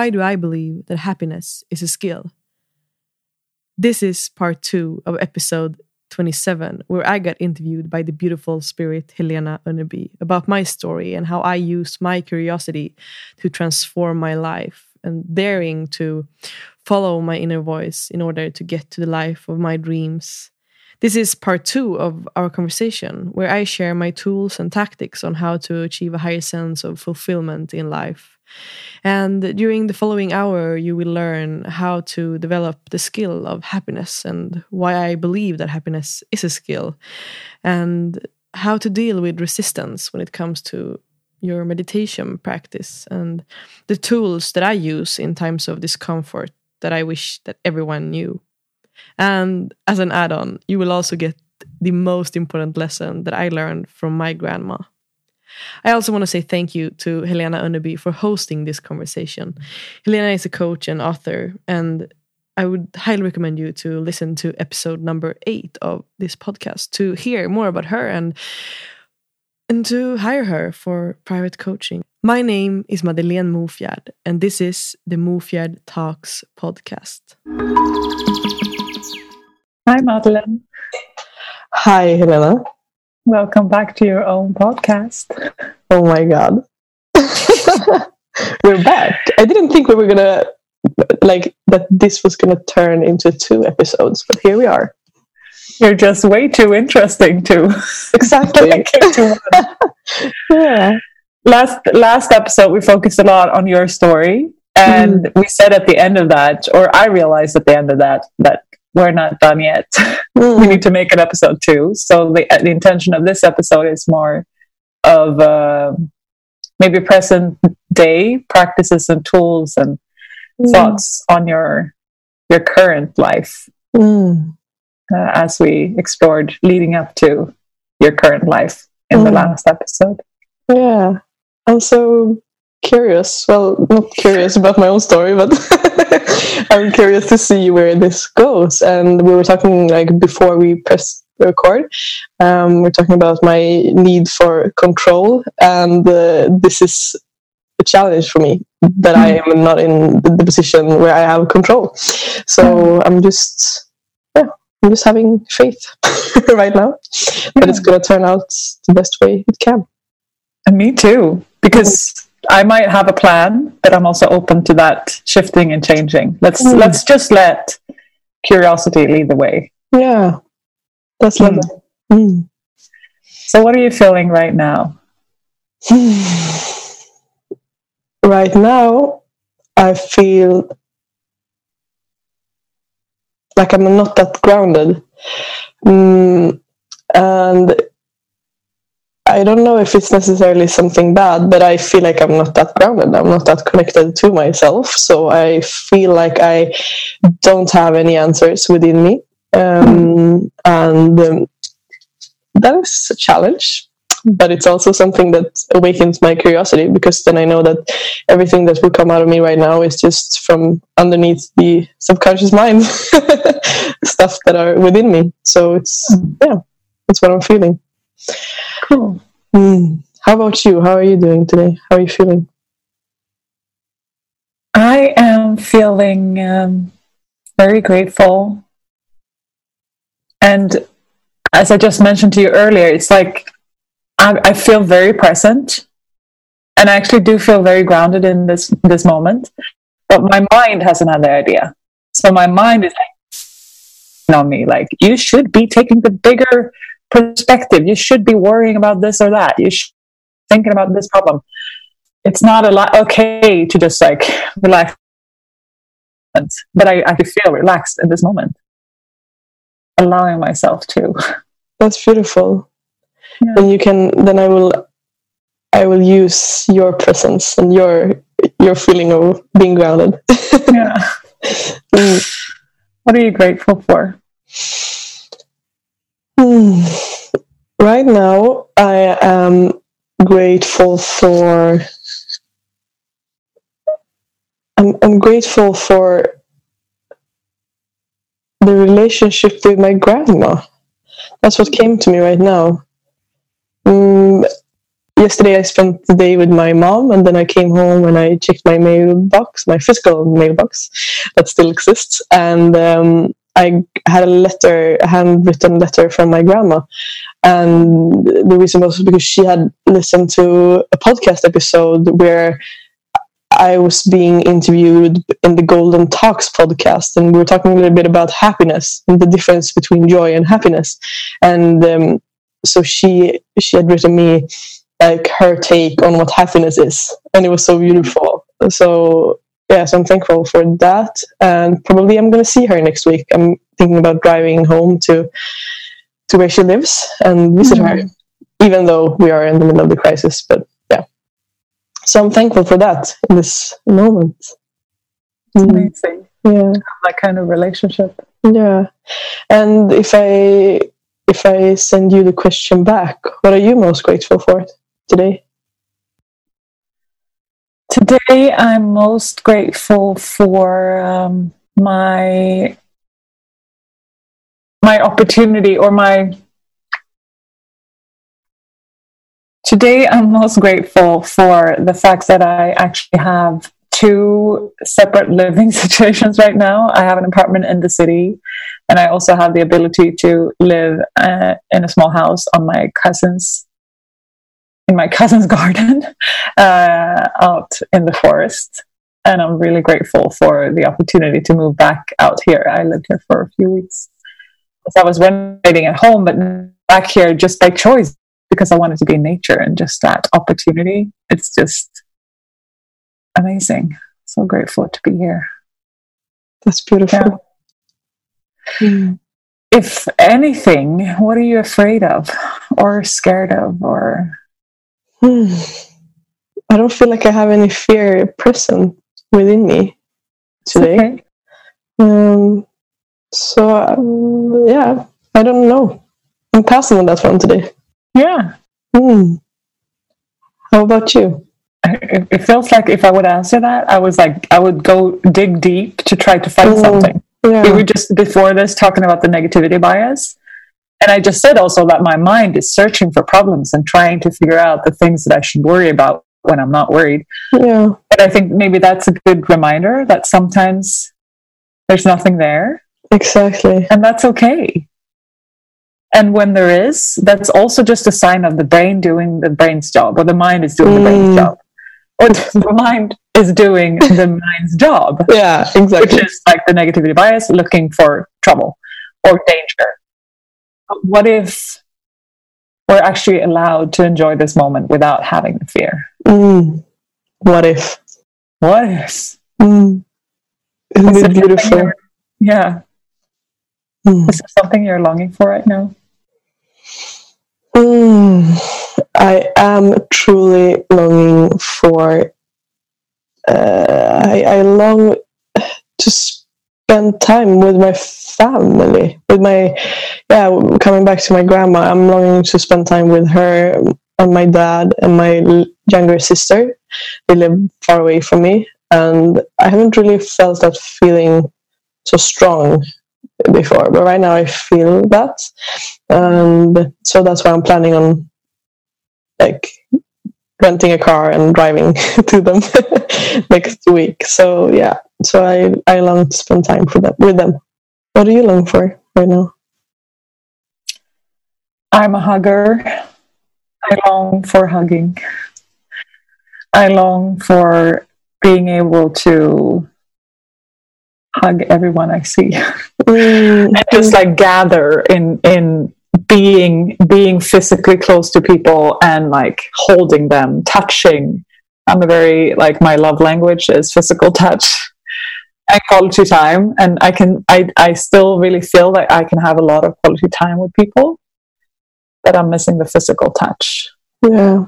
why do I believe that happiness is a skill? This is part two of episode 27, where I got interviewed by the beautiful spirit Helena Önneby about my story and how I used my curiosity to transform my life and daring to follow my inner voice in order to get to the life of my dreams. This is part two of our conversation, where I share my tools and tactics on how to achieve a higher sense of fulfillment in life. And during the following hour, you will learn how to develop the skill of happiness and why I believe that happiness is a skill, and how to deal with resistance when it comes to your meditation practice and the tools that I use in times of discomfort that I wish that everyone knew. And as an add on, you will also get the most important lesson that I learned from my grandma. I also want to say thank you to Helena Önneby for hosting this conversation. Helena is a coach and author, and I would highly recommend you to listen to episode number eight of this podcast to hear more about her and and to hire her for private coaching. My name is Madeleine Mofjärd, and this is the Mofjärd Talks podcast. Hi, Madeleine. Hi, Helena. Welcome back to your own podcast. Oh my God. We're back. I didn't think we were going to, like, that this was going to turn into two episodes, but here we are. You're just way too interesting to Exactly. yeah. last last episode we focused a lot on your story and mm-hmm. we said at the end of that or I realized at the end of that that we're not done yet. we Mm. need to make an episode two. So the the intention of this episode is more of uh, maybe present day practices and tools and thoughts on your your current life Mm. uh, as we explored leading up to your current life in the Mm. last episode. Yeah. I'm so curious. Well, not curious about my own story, but I'm curious to see where this goes. And we were talking like before we press record. Um, we're talking about my need for control, and uh, this is a challenge for me that I am not in the, the position where I have control. So I'm just, yeah, I'm just having faith right now that it's going to turn out the best way it can. And me too, because I might have a plan, but I'm also open to that shifting and changing. Let's Mm. let's just let curiosity lead the way. Yeah, that's Mm. lovely. Mm. So, what are you feeling right now? right now, I feel like I'm not that grounded. Mm, and I don't know if it's necessarily something bad, but I feel like I'm not that grounded. I'm not that connected to myself. So I feel like I don't have any answers within me. Um, and um, that is a challenge but it's also something that awakens my curiosity because then I know that everything that will come out of me right now is just from underneath the subconscious mind stuff that are within me. So it's yeah, that's what I'm feeling. Cool. Mm. How about you? How are you doing today? How are you feeling? I am feeling um, very grateful. And as I just mentioned to you earlier, it's like I, I feel very present. And I actually do feel very grounded in this this moment. But my mind has another idea. So my mind is like on me, like, you should be taking the bigger perspective. You should be worrying about this or that. You should be thinking about this problem. It's not a lot okay to just like relax but I, I feel relaxed in this moment, allowing myself to. That's beautiful. Yeah. And you can then I will I will use your presence and your your feeling of being grounded. Yeah. Mm. What are you grateful for? Hmm. Right now, I am grateful for. I'm, I'm grateful for the relationship with my grandma. That's what came to me right now. Mm, yesterday I spent the day with my mom, and then I came home and I checked my mailbox, my physical mailbox that still exists, and um, I had a letter, a handwritten letter from my grandma, and the reason was because she had listened to a podcast episode where I was being interviewed in the Golden Talks podcast, and we were talking a little bit about happiness and the difference between joy and happiness. And um, so she she had written me like her take on what happiness is, and it was so beautiful. So yeah, so I'm thankful for that, and probably I'm going to see her next week. I'm thinking about driving home to to where she lives and visit Mhm. her, even though we are in the middle of the crisis. But yeah, so I'm thankful for that in this moment. Mm, Amazing. yeah, That kind of relationship. yeah. And if I if I send you the question back, what are you most grateful for today? Today, I'm most grateful for um, my my opportunity or my. Today, I'm most grateful for the fact that I actually have two separate living situations right now. I have an apartment in the city, and I also have the ability to live uh, in a small house on my cousin's in my cousin's garden uh, out in the forest. And I'm really grateful for the opportunity to move back out here. I lived here for a few weeks. So I was renovating at home, but back here just by choice because I wanted to be in nature and just that opportunity. It's just amazing. So grateful to be here. That's beautiful. Mm. If anything, what are you afraid of or scared of or Hmm. I don't feel like I have any fear present within me today. Okay. Um, so um, yeah, I don't know. I'm passing on that one today. Yeah. Hmm. How about you? it, feels like if I would answer that, I was like, I would go dig deep to try to find Mm. something. We Yeah. were just before this talking about the negativity bias. And I just said also that my mind is searching for problems and trying to figure out the things that I should worry about when I'm not worried. Yeah. And I think maybe that's a good reminder that sometimes there's nothing there, Exactly. and that's okay. And when there is, that's also just a sign of the brain doing the brain's job, or the mind is doing the brain's Mm. job, or the mind is doing the mind's job, Yeah. Exactly. Which is like the negativity bias looking for trouble or danger. What if we're actually allowed to enjoy this moment without having the fear? Mm. What if? What if? Mm. Isn't Is it beautiful? Yeah. Mm. Is there something you're longing for right now? Mm, I am truly longing for. Uh, I, I long to spend time with my family, with my yeah. Coming back to my grandma, I'm longing to spend time with her and my dad and my younger sister. They live far away from me, and I haven't really felt that feeling so strong before. But right now, I feel that and so that's why I'm planning on like renting a car and driving to them next week. So yeah, so I I long to spend time for them with them. What do you long for right now? I'm a hugger. I long for hugging. I long for being able to hug everyone I see. Mm, and just like gather in in being being physically close to people and like holding them touching i'm a very like my love language is physical touch quality time and i can i i still really feel that i can have a lot of quality time with people but i'm missing the physical touch yeah,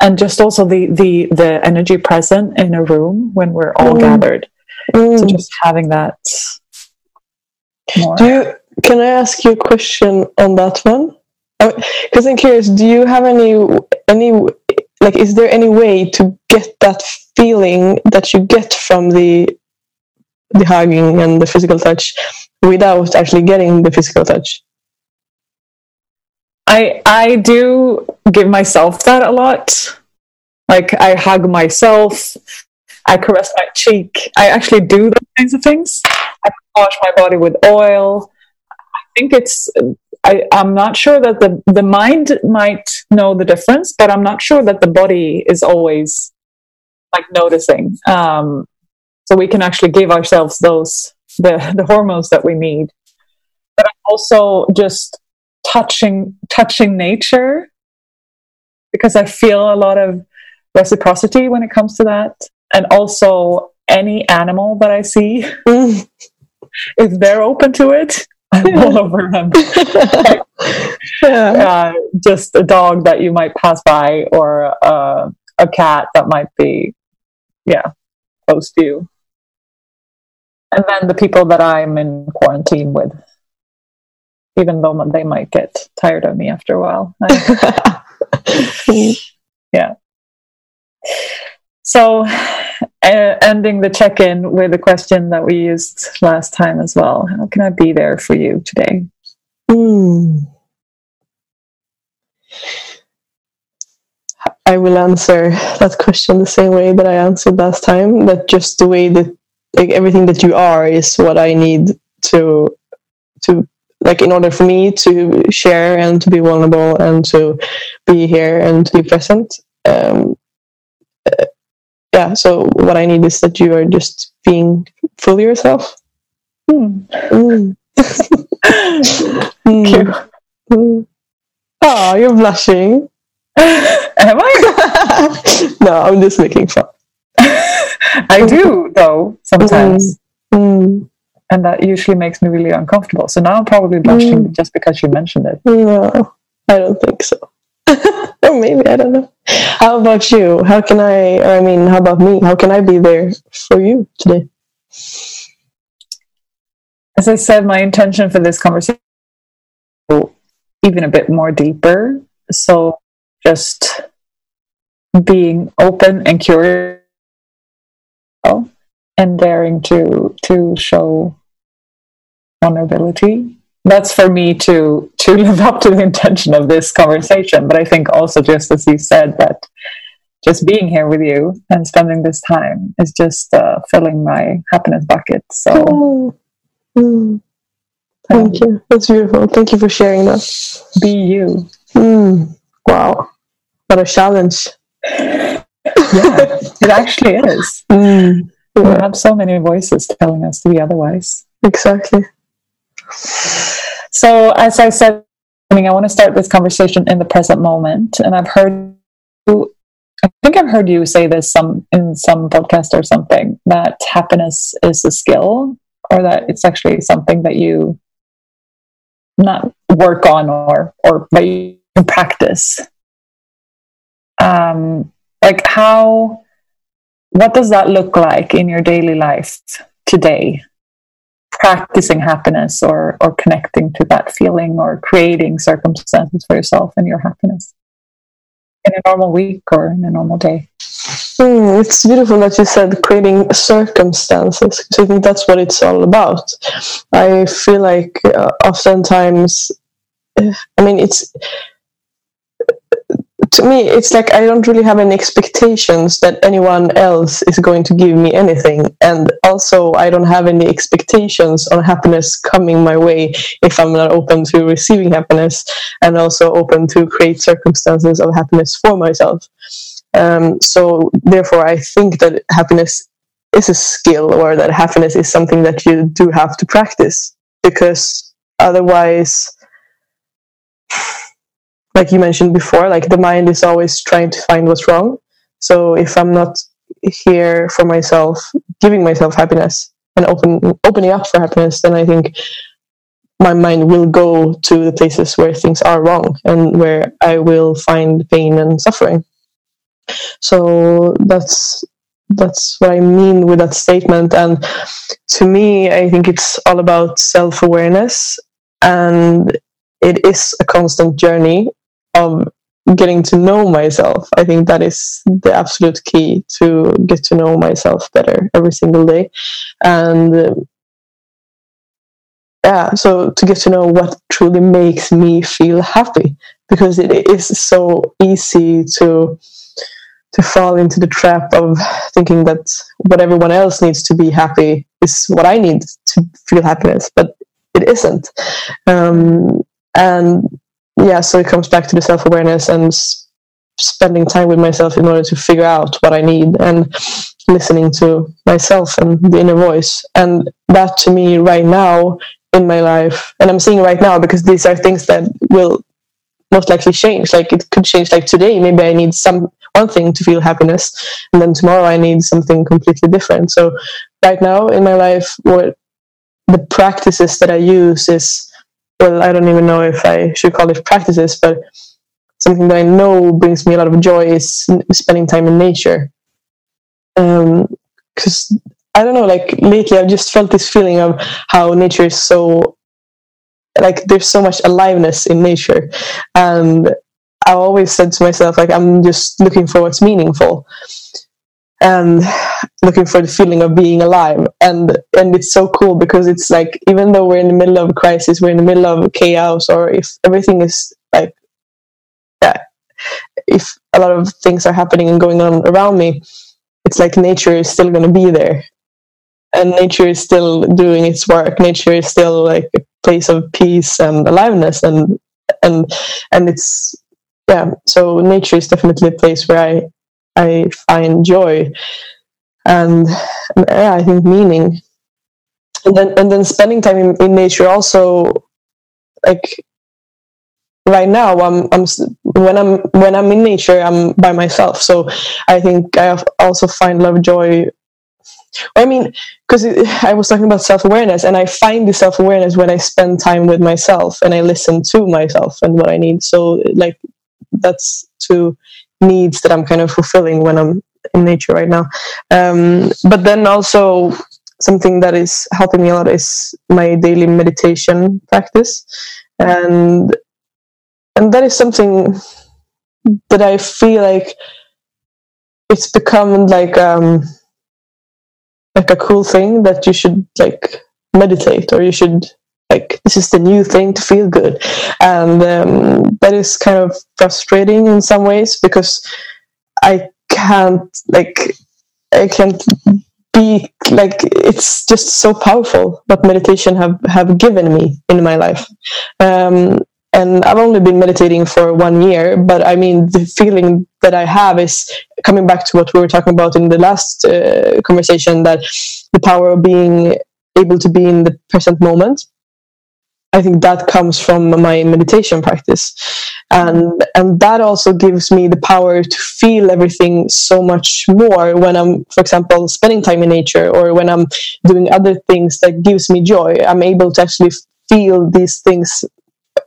and just also the the the energy present in a room when we're all Mm. gathered Mm. so just having that more Do you, can I ask you a question on that one? Because I'm curious. Do you have any any like? Is there any way to get that feeling that you get from the the hugging and the physical touch without actually getting the physical touch? I I do give myself that a lot. Like I hug myself, I caress my cheek. I actually do those kinds of things. I wash my body with oil. I think it's. I, I'm not sure that the the mind might know the difference, but I'm not sure that the body is always like noticing. Um, so we can actually give ourselves those the the hormones that we need. But also just touching touching nature because I feel a lot of reciprocity when it comes to that and also any animal that I see, mm. if they're open to it, I'm all over them. like, yeah. uh, just a dog that you might pass by, or uh, a cat that might be, yeah, close to you. And then the people that I'm in quarantine with, even though they might get tired of me after a while. Yeah. So, uh, ending the check in with a question that we used last time as well. How can I be there for you today? Mm. I will answer that question the same way that I answered last time. That just the way that like everything that you are is what I need to to like in order for me to share and to be vulnerable and to be here and to be present. Um, yeah, so what I need is that you are just being fully yourself. Mm. Mm. mm. Mm. Oh, you're blushing. Am I? no, I'm just making fun. I do, though, sometimes. Mm. Mm. And that usually makes me really uncomfortable. So now I'm probably blushing mm. just because you mentioned it. No, I don't think so. or maybe, I don't know. How about you? How can I, or I mean, how about me? How can I be there for you today? As I said, my intention for this conversation even a bit more deeper. So just being open and curious and daring to to show vulnerability. That's for me to to live up to the intention of this conversation. But i think also just as you said that just being here with you and spending this time is just uh, filling my happiness bucket. So oh. mm. thank um, you. That's beautiful. Thank you for sharing that. Be you. Mm. wow. What a challenge yeah it actually is mm. yeah. we have so many voices telling us to be otherwise exactly so, as I said, I mean, I want to start this conversation in the present moment, and I've heard, I think I've heard you say this some in some podcast or something that happiness is a skill, or that it's actually something that you not work on or or that you practice. Um, like how, what does that look like in your daily life today? practicing happiness or or connecting to that feeling or creating circumstances for yourself and your happiness in a normal week or in a normal day mm, it's beautiful that you said creating circumstances because i think that's what it's all about i feel like uh, oftentimes i mean it's to me, it's like I don't really have any expectations that anyone else is going to give me anything. And also, I don't have any expectations on happiness coming my way if I'm not open to receiving happiness and also open to create circumstances of happiness for myself. Um, so, therefore, I think that happiness is a skill or that happiness is something that you do have to practice because otherwise like you mentioned before, like the mind is always trying to find what's wrong. So if I'm not here for myself, giving myself happiness and open opening up for happiness, then I think my mind will go to the places where things are wrong and where I will find pain and suffering. So that's that's what I mean with that statement. And to me, I think it's all about self awareness and it is a constant journey of getting to know myself. I think that is the absolute key to get to know myself better every single day. And uh, yeah, so to get to know what truly makes me feel happy because it is so easy to to fall into the trap of thinking that what everyone else needs to be happy is what I need to feel happiness, but it isn't. Um, and yeah, so it comes back to the self awareness and spending time with myself in order to figure out what I need and listening to myself and the inner voice. And that to me, right now in my life, and I'm seeing right now because these are things that will most likely change. Like it could change. Like today, maybe I need some one thing to feel happiness, and then tomorrow I need something completely different. So right now in my life, what the practices that I use is well, I don't even know if I should call it practices, but something that I know brings me a lot of joy is spending time in nature. Because um, I don't know, like lately I've just felt this feeling of how nature is so like there's so much aliveness in nature and i always said to myself like i'm just looking for what's meaningful and looking for the feeling of being alive. And and it's so cool because it's like even though we're in the middle of a crisis we're in the middle of chaos or if everything is like yeah if a lot of things are happening and going on around me it's like nature is still going to be there. And nature is still doing its work. Nature is still like a place of peace and aliveness and and and it's yeah. So nature is definitely a place where i i find joy and yeah i think meaning. And then and then spending time in, in nature also like right now i'm i'm when i'm when i'm in nature i'm by myself. So i think i also find love joy. I mean, because I was talking about self awareness, and I find the self awareness when I spend time with myself and I listen to myself and what I need. So, like, that's two needs that I'm kind of fulfilling when I'm in nature right now. Um, but then also, something that is helping me a lot is my daily meditation practice, and and that is something that I feel like it's become like. Um, like a cool thing that you should like meditate or you should like this is the new thing to feel good and um, that is kind of frustrating in some ways because i can't like i can't be like it's just so powerful what meditation have have given me in my life um, and I've only been meditating for one year, but I mean, the feeling that I have is coming back to what we were talking about in the last uh, conversation that the power of being able to be in the present moment. I think that comes from my meditation practice. And, and that also gives me the power to feel everything so much more when I'm, for example, spending time in nature or when I'm doing other things that gives me joy. I'm able to actually feel these things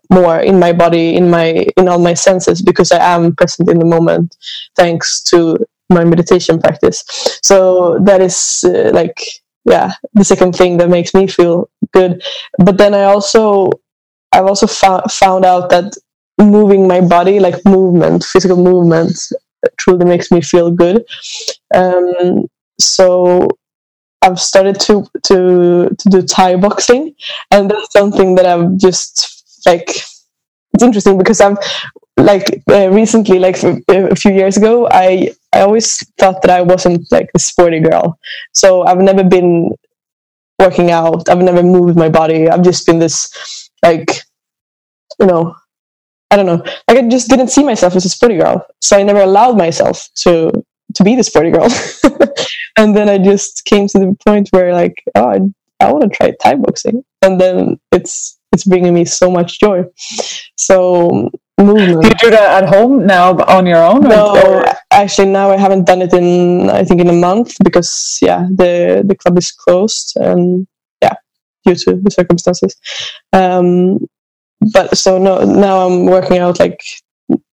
more in my body in my in all my senses because i am present in the moment thanks to my meditation practice so that is uh, like yeah the second thing that makes me feel good. But then i also i've also fo- found out that moving my body like movement physical movement truly makes me feel good. Um, so i've started to to to do thai boxing and that's something that i've just like it's interesting because I'm like uh, recently, like a few years ago, I I always thought that I wasn't like a sporty girl. So I've never been working out. I've never moved my body. I've just been this like you know I don't know. Like I just didn't see myself as a sporty girl. So I never allowed myself to to be the sporty girl. and then I just came to the point where like, oh, I, I want to try Thai boxing. And then it's it's bringing me so much joy. So movement. Do you do that at home now on your own? No, actually now I haven't done it in I think in a month because yeah the the club is closed and yeah due to the circumstances. Um, but so no now I'm working out like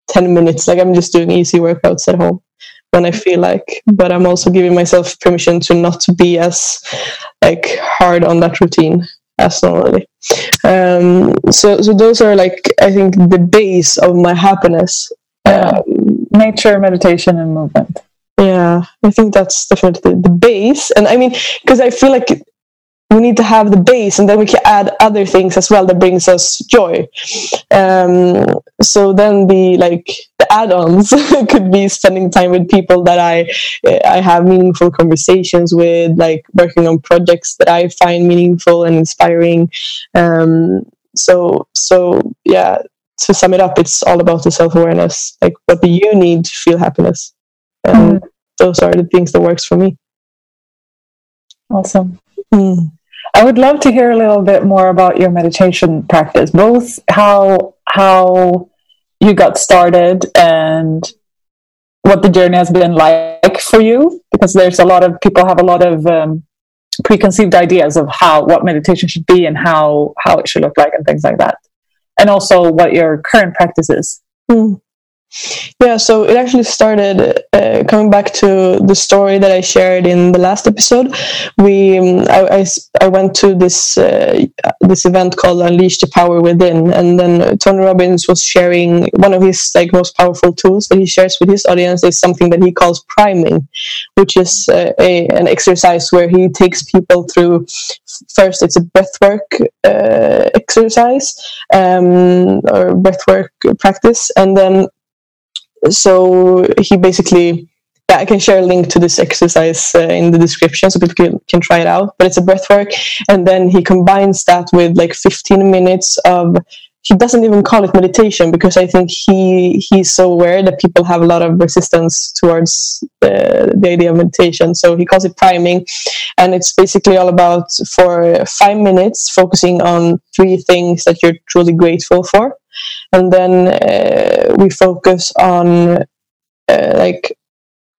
ten minutes. Like I'm just doing easy workouts at home when I feel like. But I'm also giving myself permission to not to be as like hard on that routine as normally. Um, so, so those are like I think the base of my happiness. Um, Nature, meditation, and movement. Yeah, I think that's definitely the base. And I mean, because I feel like we need to have the base and then we can add other things as well that brings us joy um, so then the like add-ons could be spending time with people that i i have meaningful conversations with like working on projects that i find meaningful and inspiring um, so so yeah to sum it up it's all about the self-awareness like what do you need to feel happiness and mm. those are the things that works for me awesome mm. I would love to hear a little bit more about your meditation practice, both how how you got started and what the journey has been like for you, because there's a lot of people have a lot of um, preconceived ideas of how what meditation should be and how how it should look like and things like that, and also what your current practice is. Mm. Yeah, so it actually started uh, coming back to the story that I shared in the last episode. We, um, I, I, I, went to this uh, this event called Unleash the Power Within, and then Tony Robbins was sharing one of his like most powerful tools that he shares with his audience is something that he calls priming, which is uh, a, an exercise where he takes people through. First, it's a breathwork uh, exercise um, or breathwork practice, and then so he basically yeah, I can share a link to this exercise uh, in the description so people can, can try it out. But it's a breath work, and then he combines that with like 15 minutes of. He doesn't even call it meditation because I think he he's so aware that people have a lot of resistance towards the, the idea of meditation. So he calls it priming, and it's basically all about for five minutes focusing on three things that you're truly grateful for and then uh, we focus on uh, like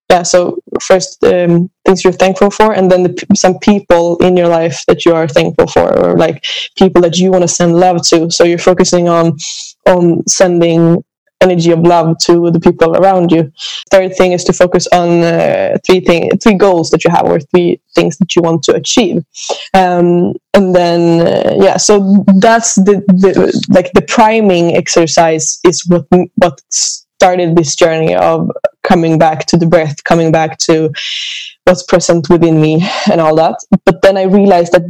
yeah so first um, things you're thankful for and then the, some people in your life that you are thankful for or like people that you want to send love to. So you're focusing on on sending energy of love to the people around you. Third thing is to focus on uh, three thing, three goals that you have, or three things that you want to achieve. Um, and then, uh, yeah, so that's the, the like the priming exercise is what what started this journey of coming back to the breath, coming back to what's present within me, and all that. But then I realized that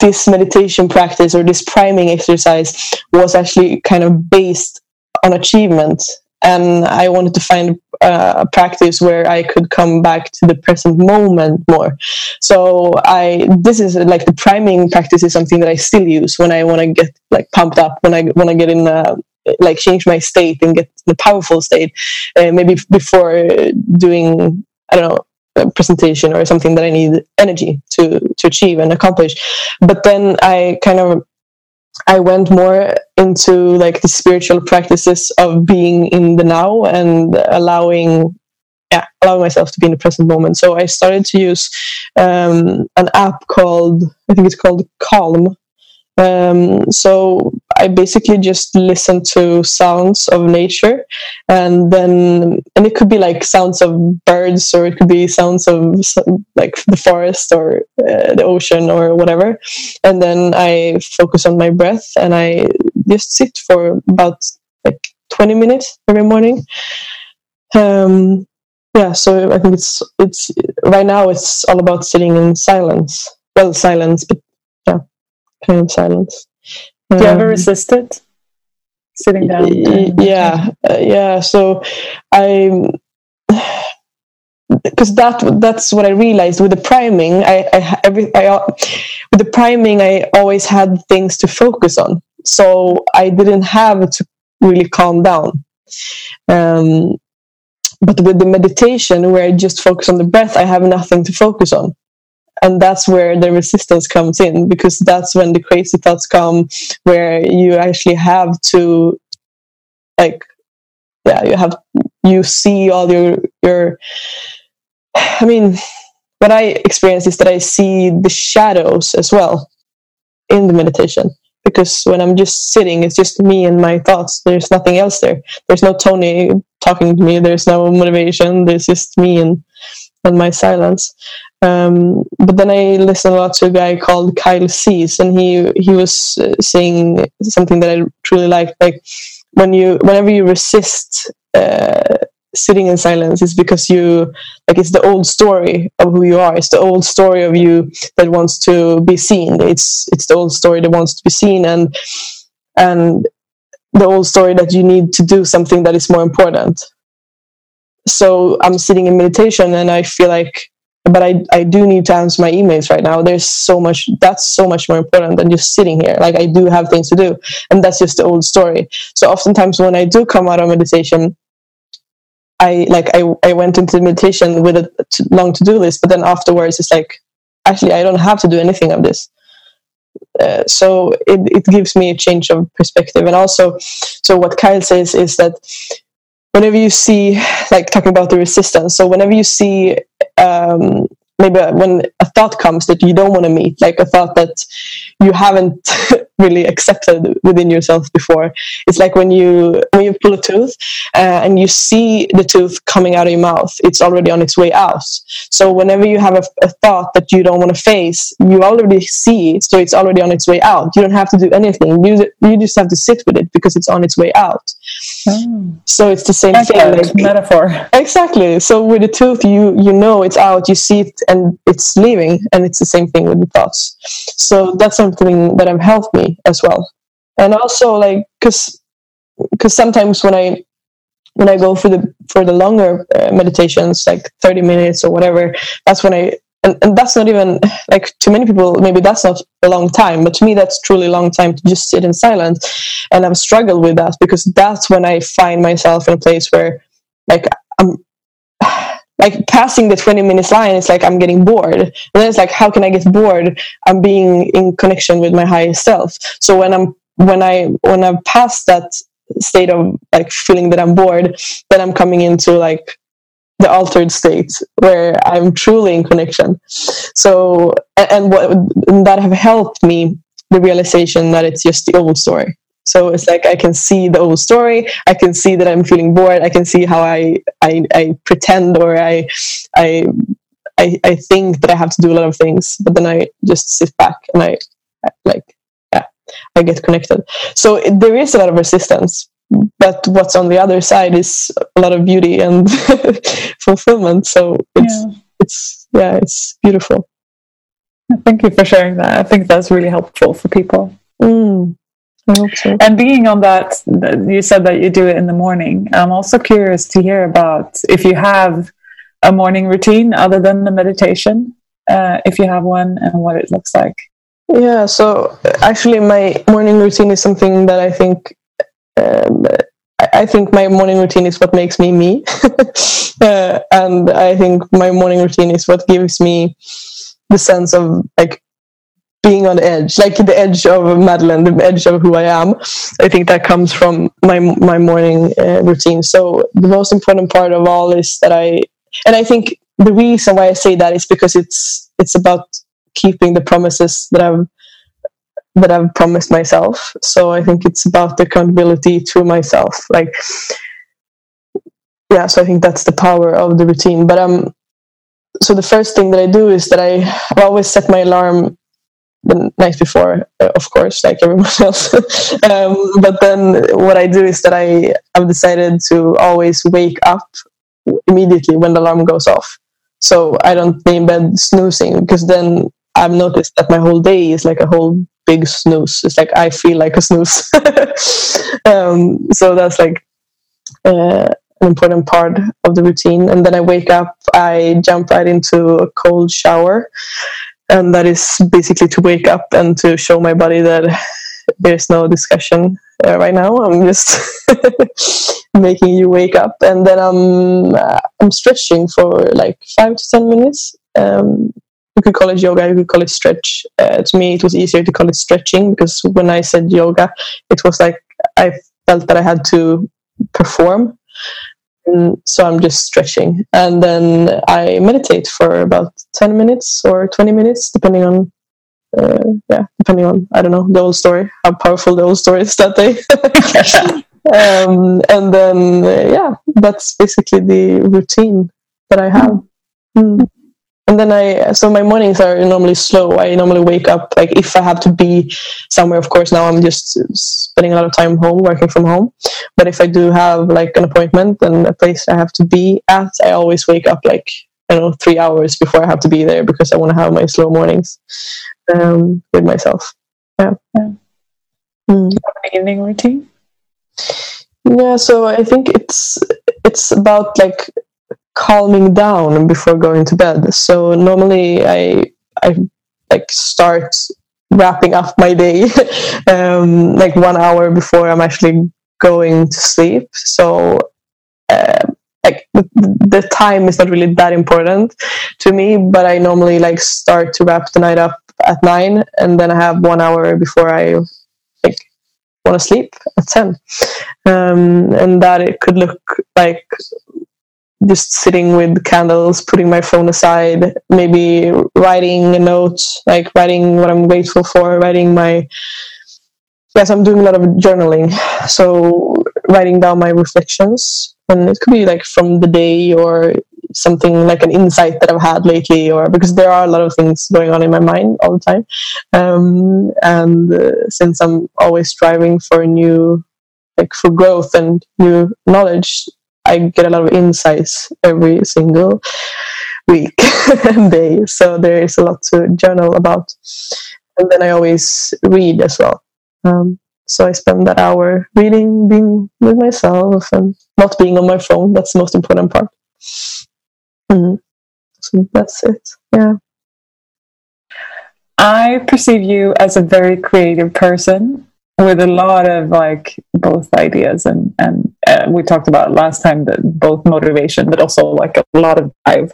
this meditation practice or this priming exercise was actually kind of based on achievement and I wanted to find a practice where I could come back to the present moment more. So I this is like the priming practice is something that I still use when I want to get like pumped up when I want to get in a, like change my state and get a powerful state. Uh, maybe before doing I don't know a presentation or something that I need energy to to achieve and accomplish. But then I kind of I went more into like the spiritual practices of being in the now and allowing yeah, allowing myself to be in the present moment. So I started to use um, an app called I think it's called Calm, um, so I basically just listen to sounds of nature, and then and it could be like sounds of birds, or it could be sounds of like the forest or uh, the ocean or whatever. And then I focus on my breath, and I just sit for about like twenty minutes every morning. Um, yeah, so I think it's it's right now it's all about sitting in silence. Well, silence, but yeah, kind of silence. Do you ever um, resist it? Sitting down. Yeah, uh, yeah. So I, because that that's what I realized with the priming. I, I every I with the priming, I always had things to focus on, so I didn't have to really calm down. Um, but with the meditation, where I just focus on the breath, I have nothing to focus on and that's where the resistance comes in because that's when the crazy thoughts come where you actually have to like yeah you have you see all your your i mean what i experience is that i see the shadows as well in the meditation because when i'm just sitting it's just me and my thoughts. There's nothing else there. There's no tony talking to me. There's no motivation. There's just me and and my silence um, but then I listened a lot to a guy called Kyle Cease, and he he was uh, saying something that I truly liked. Like when you, whenever you resist uh, sitting in silence it's because you like it's the old story of who you are it's the old story of you that wants to be seen it's it's the old story that wants to be seen and and the old story that you need to do something that is more important so i'm sitting in meditation and i feel like but I, I do need to answer my emails right now. There's so much that's so much more important than just sitting here. Like I do have things to do. And that's just the old story. So oftentimes when I do come out of meditation, I like I, I went into meditation with a long to do list, but then afterwards it's like actually I don't have to do anything of this. Uh, so it, it gives me a change of perspective and also so what kyle says is that whenever you see like talking about the resistance so whenever you see um, maybe when a thought comes that you don't want to meet, like a thought that you haven't really accepted within yourself before. It's like when you when you pull a tooth uh, and you see the tooth coming out of your mouth, it's already on its way out. So whenever you have a, a thought that you don't want to face, you already see it, so it's already on its way out. You don't have to do anything. You you just have to sit with it because it's on its way out. Mm. So it's the same thing. Like, metaphor. Exactly. So with the tooth, you you know it's out. You see it and it's leaving, and it's the same thing with the thoughts. So that's something that have helped me as well. And also, like, because because sometimes when I when I go for the for the longer uh, meditations, like thirty minutes or whatever, that's when I and, and that's not even like to many people maybe that's not a long time but to me that's truly a long time to just sit in silence. And i've struggled with that because that's when i find myself in a place where like i'm like passing the 20 minutes line it's like i'm getting bored. And then it's like how can i get bored? I'm being in connection with my higher self. So when i'm when i when i've passed that state of like feeling that i'm bored then i'm coming into like the altered state where I'm truly in connection. So, and what and that have helped me the realization that it's just the old story. So it's like I can see the old story. I can see that I'm feeling bored. I can see how I I, I pretend or I, I I I think that I have to do a lot of things, but then I just sit back and I, I like yeah I get connected. So it, there is a lot of resistance, but what's on the other side is a lot of beauty and fulfillment. So it's yeah. it's yeah it's beautiful. Thank you for sharing that. I think that's really helpful for people. Mm, I hope so. and being on that you said that you do it in the morning. I'm also curious to hear about if you have a morning routine other than the meditation uh, if you have one and what it looks like. Yeah so actually my morning routine is something that i think um, I think my morning routine is what makes me me, uh, and I think my morning routine is what gives me the sense of like being on the edge, like the edge of Madeleine, the edge of who I am. I think that comes from my my morning uh, routine. So the most important part of all is that I, and I think the reason why I say that is because it's it's about keeping the promises that I've that I've promised myself. So I think it's about the accountability to myself. Like, yeah, so I think that's the power of the routine. But um, so the first thing that I do is that I, always set my alarm the night before, uh, of course, like everyone else. um, but then what I do is that I have decided to always wake up immediately when the alarm goes off. So I don't stay in bed snoozing because then I've noticed that my whole day is like a whole big snooze. It's like I feel like a snooze. um, so that's like uh, an important part of the routine. And then I wake up, I jump right into a cold shower. And that is basically to wake up and to show my body that there's no discussion uh, right now. I'm just making you wake up. And then I'm, uh, I'm stretching for like five to 10 minutes. Um, you could call it yoga, you could call it stretch. Uh, to me, it was easier to call it stretching because when I said yoga, it was like I felt that I had to perform. And so I'm just stretching. And then I meditate for about 10 minutes or 20 minutes, depending on, uh, yeah, depending on, I don't know, the old story, how powerful the old story is that day. um, and then, uh, yeah, that's basically the routine that I have. Mm. And then I so my mornings are normally slow. I normally wake up like if I have to be somewhere. Of course, now I'm just spending a lot of time home, working from home. But if I do have like an appointment and a place I have to be at, I always wake up like I don't know three hours before I have to be there because I want to have my slow mornings um, with myself. Yeah. yeah. Mm. Evening routine. Yeah, so I think it's it's about like calming down before going to bed. So normally I I like start wrapping up my day um, like one hour before I'm actually going to sleep. So uh, like the time is not really that important to me, but I normally like start to wrap the night up at nine, and then I have one hour before I like want to sleep at ten, um, and that it could look like just sitting with candles, putting my phone aside, maybe writing a note, like writing what I'm grateful for, writing my. Yes, I'm doing a lot of journaling. So, writing down my reflections. And it could be like from the day or something like an insight that I've had lately, or because there are a lot of things going on in my mind all the time. Um, and uh, since I'm always striving for new, like for growth and new knowledge, I get a lot of insights every single week and day. So there is a lot to journal about. And then I always read as well. Um, so I spend that hour reading, being with myself, and not being on my phone. That's the most important part. Mm-hmm. So that's it. Yeah. I perceive you as a very creative person with a lot of like both ideas and and uh, we talked about last time that both motivation but also like a lot of drive.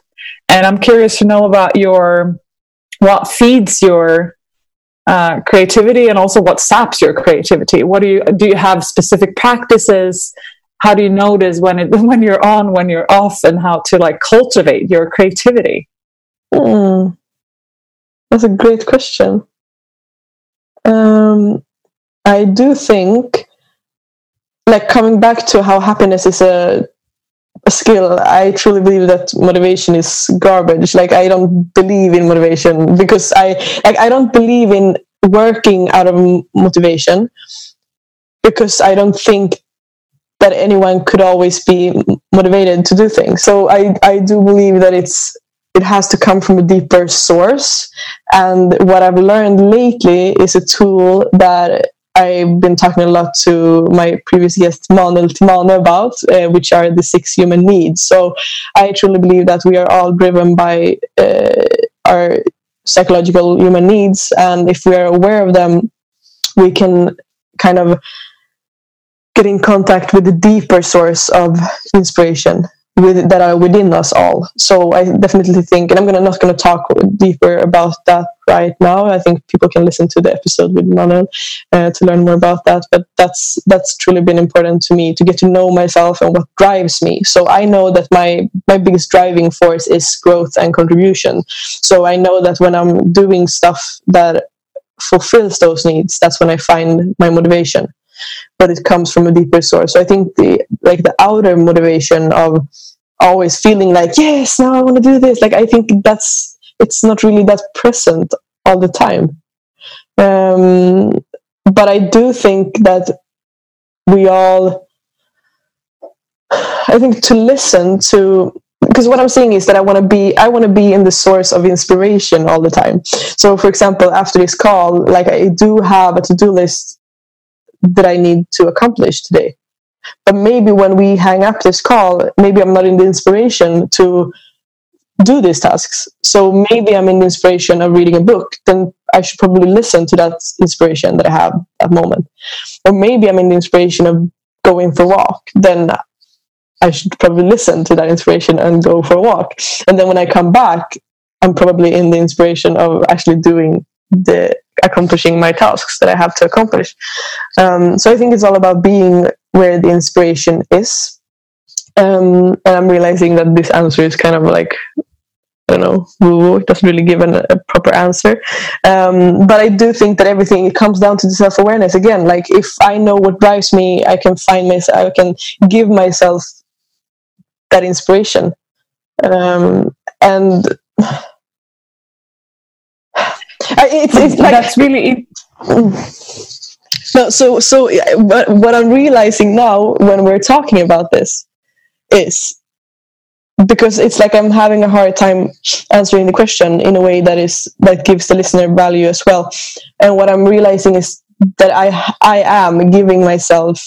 And i'm curious to know about your what feeds your uh, creativity and also what saps your creativity. What do you do you have specific practices? How do you notice when it when you're on when you're off and how to like cultivate your creativity? Mm. that's a great question. Um I do think, like coming back to how happiness is a, a skill, I truly believe that motivation is garbage. Like I don't believe in motivation because I like I don't believe in working out of motivation because I don't think that anyone could always be motivated to do things. So I I do believe that it's it has to come from a deeper source. And what I've learned lately is a tool that I've been talking a lot to my previous guest Manuel Timane about, uh, which are the six human needs. So I truly believe that we are all driven by uh, our psychological human needs, and if we are aware of them, we can kind of get in contact with the deeper source of inspiration with that are within us all. So I definitely think, and I'm gonna not gonna talk deeper about that right now. I think people can listen to the episode with Manuel uh, to learn more about that. But that's that's truly been important to me to get to know myself and what drives me. So I know that my my biggest driving force is growth and contribution. So I know that when I'm doing stuff that fulfills those needs, that's when I find my motivation but it comes from a deeper source. So I think the like the outer motivation of always feeling like yes, now I want to do this. Like I think that's it's not really that present all the time. Um, but I do think that we all, I think to listen to because what I'm saying is that I want to be I want to be in the source of inspiration all the time. So for example, after this call, like I do have a to-do list that I need to accomplish today. But maybe when we hang up this call, maybe I'm not in the inspiration to do these tasks. So maybe I'm in the inspiration of reading a book, then I should probably listen to that inspiration that I have at the moment. Or maybe I'm in the inspiration of going for a walk, then I should probably listen to that inspiration and go for a walk. And then when I come back, I'm probably in the inspiration of actually doing the accomplishing my tasks that I have to accomplish. Um, so I think it's all about being where the inspiration is. Um, and I'm realizing that this answer is kind of like I don't know, It doesn't really give an, a proper answer. Um, but I do think that everything it comes down to the self awareness again. Like if I know what drives me, I can find myself. I can give myself that inspiration. Um, and Uh, it's, it's like That's really no. So so uh, what what I'm realizing now when we're talking about this is because it's like I'm having a hard time answering the question in a way that is that gives the listener value as well. And what I'm realizing is that I I am giving myself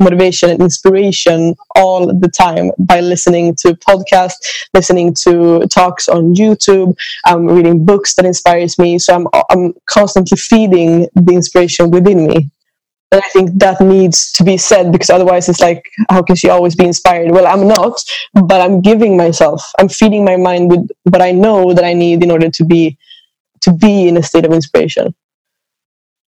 motivation and inspiration all the time by listening to podcasts, listening to talks on YouTube. I'm reading books that inspires me. So I'm I'm constantly feeding the inspiration within me. And I think that needs to be said because otherwise it's like, how can she always be inspired? Well, I'm not, but I'm giving myself, I'm feeding my mind with what I know that I need in order to be to be in a state of inspiration.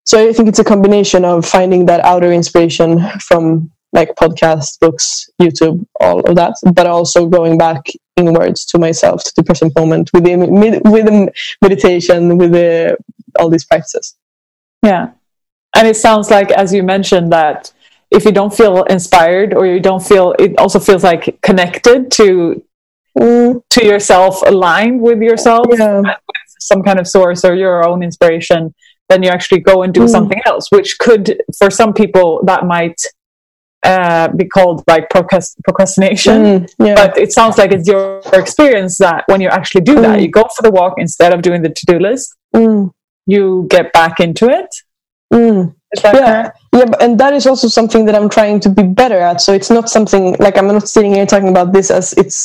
So I think it's a combination of finding that outer inspiration from like podcasts, books, YouTube, all of that, but also going back inwards to myself, to the present moment with the with the meditation, with the all these practices. Yeah. And it sounds like, as you mentioned, that if you don't feel inspired or you don't feel, it also feels like connected to Mm, to yourself, aligned with yourself, yeah. with some kind of source or your own inspiration, then you actually go and do Mm. something else, which could, for some people, that might uh, be called like procrast- procrastination. Mm, yeah. But it sounds like it's your experience that when you actually do that, Mm. you go for the walk instead of doing the to do list, Mm, you get back into it. mm. That Yeah. Yeah, and that is also something that I'm trying to be better at. So it's not something like I'm not sitting here talking about this as it's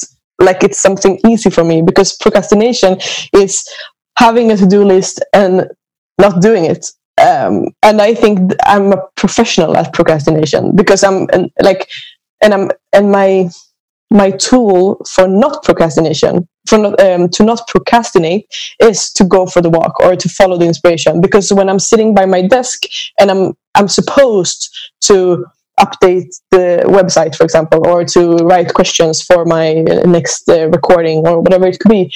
like it's something easy for me because procrastination is having a to-do list and not doing it. Um, and I think I'm a professional at procrastination because I'm and, like, and I'm and my my tool for not procrastination for not um, to not procrastinate is to go for the walk or to follow the inspiration because when i'm sitting by my desk and i'm i'm supposed to update the website for example or to write questions for my uh, next uh, recording or whatever it could be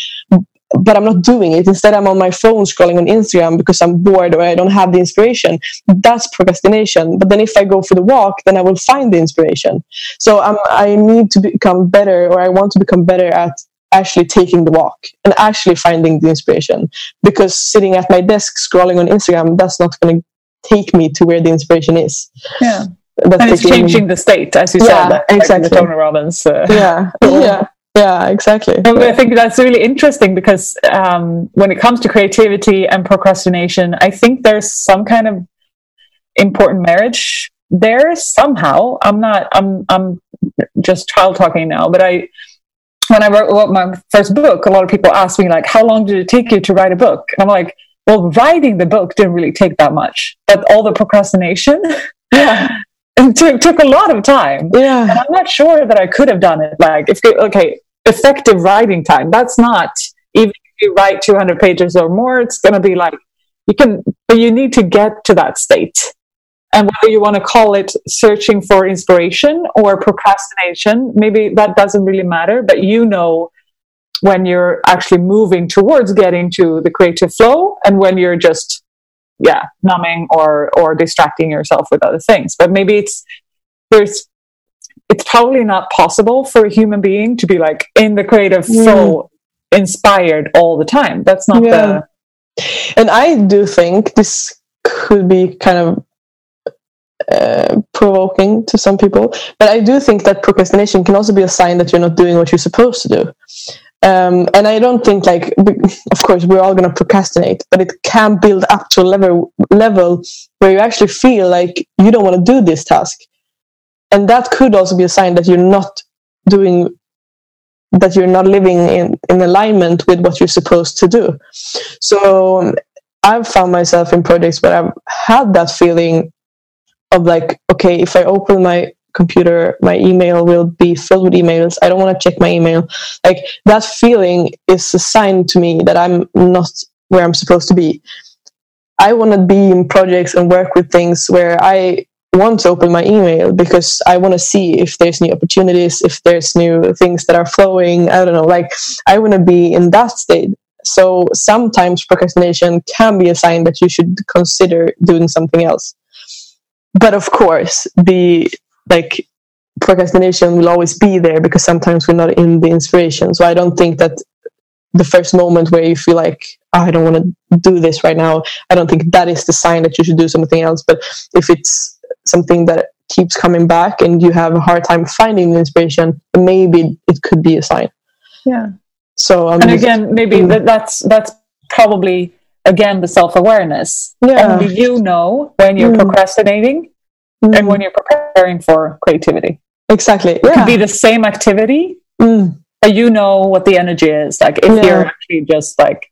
but i'm not doing it instead i'm on my phone scrolling on instagram because i'm bored or i don't have the inspiration that's procrastination but then if i go for the walk then i will find the inspiration so um, i need to become better or i want to become better at actually taking the walk and actually finding the inspiration because sitting at my desk scrolling on instagram that's not going to take me to where the inspiration is Yeah. that's And it's changing the state, as you Yeah, said. like exactly. The Tony Robbins. Uh, yeah yeah yeah exactly I think that's really interesting because um, when it comes to creativity and procrastination, I think there's some kind of important marriage there somehow. I'm not. I'm. I'm just child talking now, but I. When I wrote, wrote my first book, a lot of people asked me like, "How long did it take you to write a book?" And I'm like, "Well, writing the book didn't really take that much, but all the procrastination yeah it took, took a lot of time." and yeah I'm not sure that I could have done it. Like, if okay, effective writing time. That's not even if you write 200 pages or more. It's going to be like you can, but you need to get to that state. And whether you want to call it searching for inspiration or procrastination, maybe that doesn't really matter. But you know when you're actually moving towards getting to the creative flow, and when you're just yeah numbing or or distracting yourself with other things. But maybe it's there's it's probably not possible for a human being to be like in the creative Mm. flow inspired all the time that's not Yeah. and I do think this could be kind of uh, provoking to some people, but I do think that procrastination can also be a sign that you're not doing what you're supposed to do. Um, and I don't think like, of course, we're all going to procrastinate, but it can build up to a level level where you actually feel like you don't want to do this task, and that could also be a sign that you're not doing that you're not living in, in alignment with what you're supposed to do. So um, I've found myself in projects where I've had that feeling of like, okay, if I open my computer, my email will be filled with emails. I don't want to check my email. Like that feeling is a sign to me that I'm not where I'm supposed to be. I want to be in projects and work with things where I want to open my email because I want to see if there's new opportunities, if there's new things that are flowing. I don't know. Like I want to be in that state. So sometimes procrastination can be a sign that you should consider doing something else. But of course, the like procrastination will always be there because sometimes we're not in the inspiration. So I don't think that the first moment where you feel like "Oh, I don't want to do this right now. I don't think that is the sign that you should do something else. But if it's something that keeps coming back and you have a hard time finding the inspiration, maybe it could be a sign. Yeah. So I'm And again, maybe Mm. that, that's that's probably again the self awareness. Yeah. Only you know when you're Mm. procrastinating Mm, and when you're preparing for creativity. exactly, It could be the same activity, Mm, but you know what the energy is. Like if Yeah. you're actually just like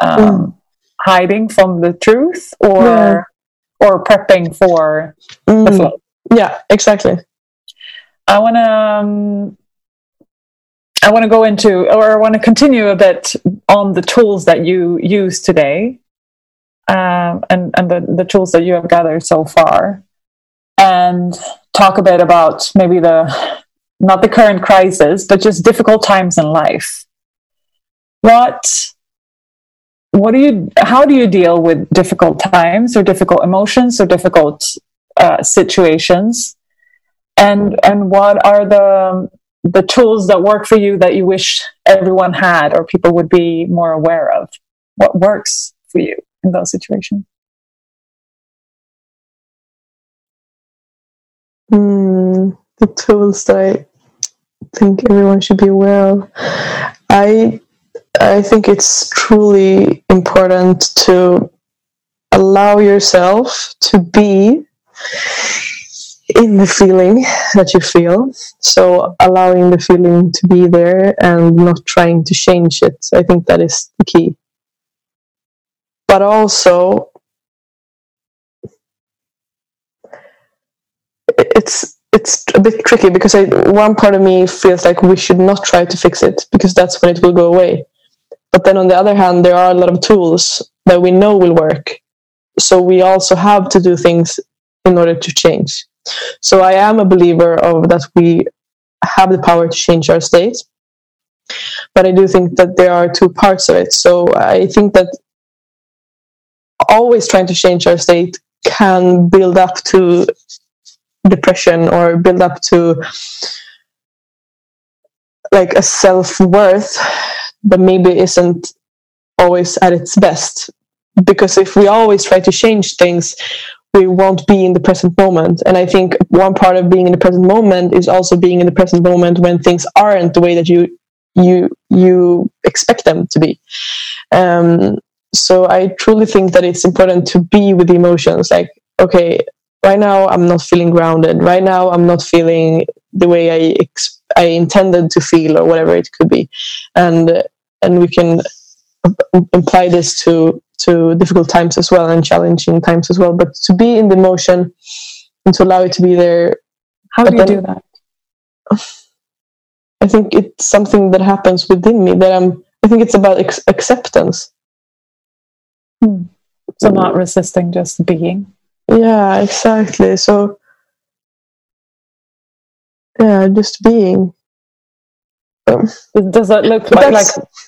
um, Mm. hiding from the truth or Yeah. or prepping for the mm, flow. yeah, exactly. I want to um, I want to go into or I want to continue a bit on the tools that you use today, um, and and the, the tools that you have gathered so far, and talk a bit about maybe the not the current crisis, but just difficult times in life. What what do you how do you deal with difficult times or difficult emotions or difficult uh, situations? and and what are the the tools that work for you that you wish everyone had or people would be more aware of what works for you in those situations Mm, the tools that I think everyone should be aware of. I I think it's truly important to allow yourself to be in the feeling that you feel. So allowing the feeling to be there and not trying to change it. I think that is the key. But also it's it's a bit tricky because I, one part of me feels like we should not try to fix it because that's when it will go away. But then on the other hand, there are a lot of tools that we know will work. So we also have to do things in order to change. So I am a believer of that we have the power to change our state. But I do think that there are two parts of it. So I think that always trying to change our state can build up to depression or build up to like a self-worth that maybe isn't always at its best. Because if we always try to change things we won't be in the present moment. And i think one part of being in the present moment is also being in the present moment when things aren't the way that you you you expect them to be. Um, so i truly think that it's important to be with the emotions like okay right now i'm not feeling grounded. Right now i'm not feeling the way i ex- i intended to feel or whatever it could be. And and we can apply this to to difficult times as well and challenging times as well. But to be in the motion and to allow it to be there how do you then- do that? I think it's something that happens within me that i'm i think it's about ex- acceptance. Hmm. So mm. not resisting just being yeah exactly. So yeah just being. Um, does that look like, like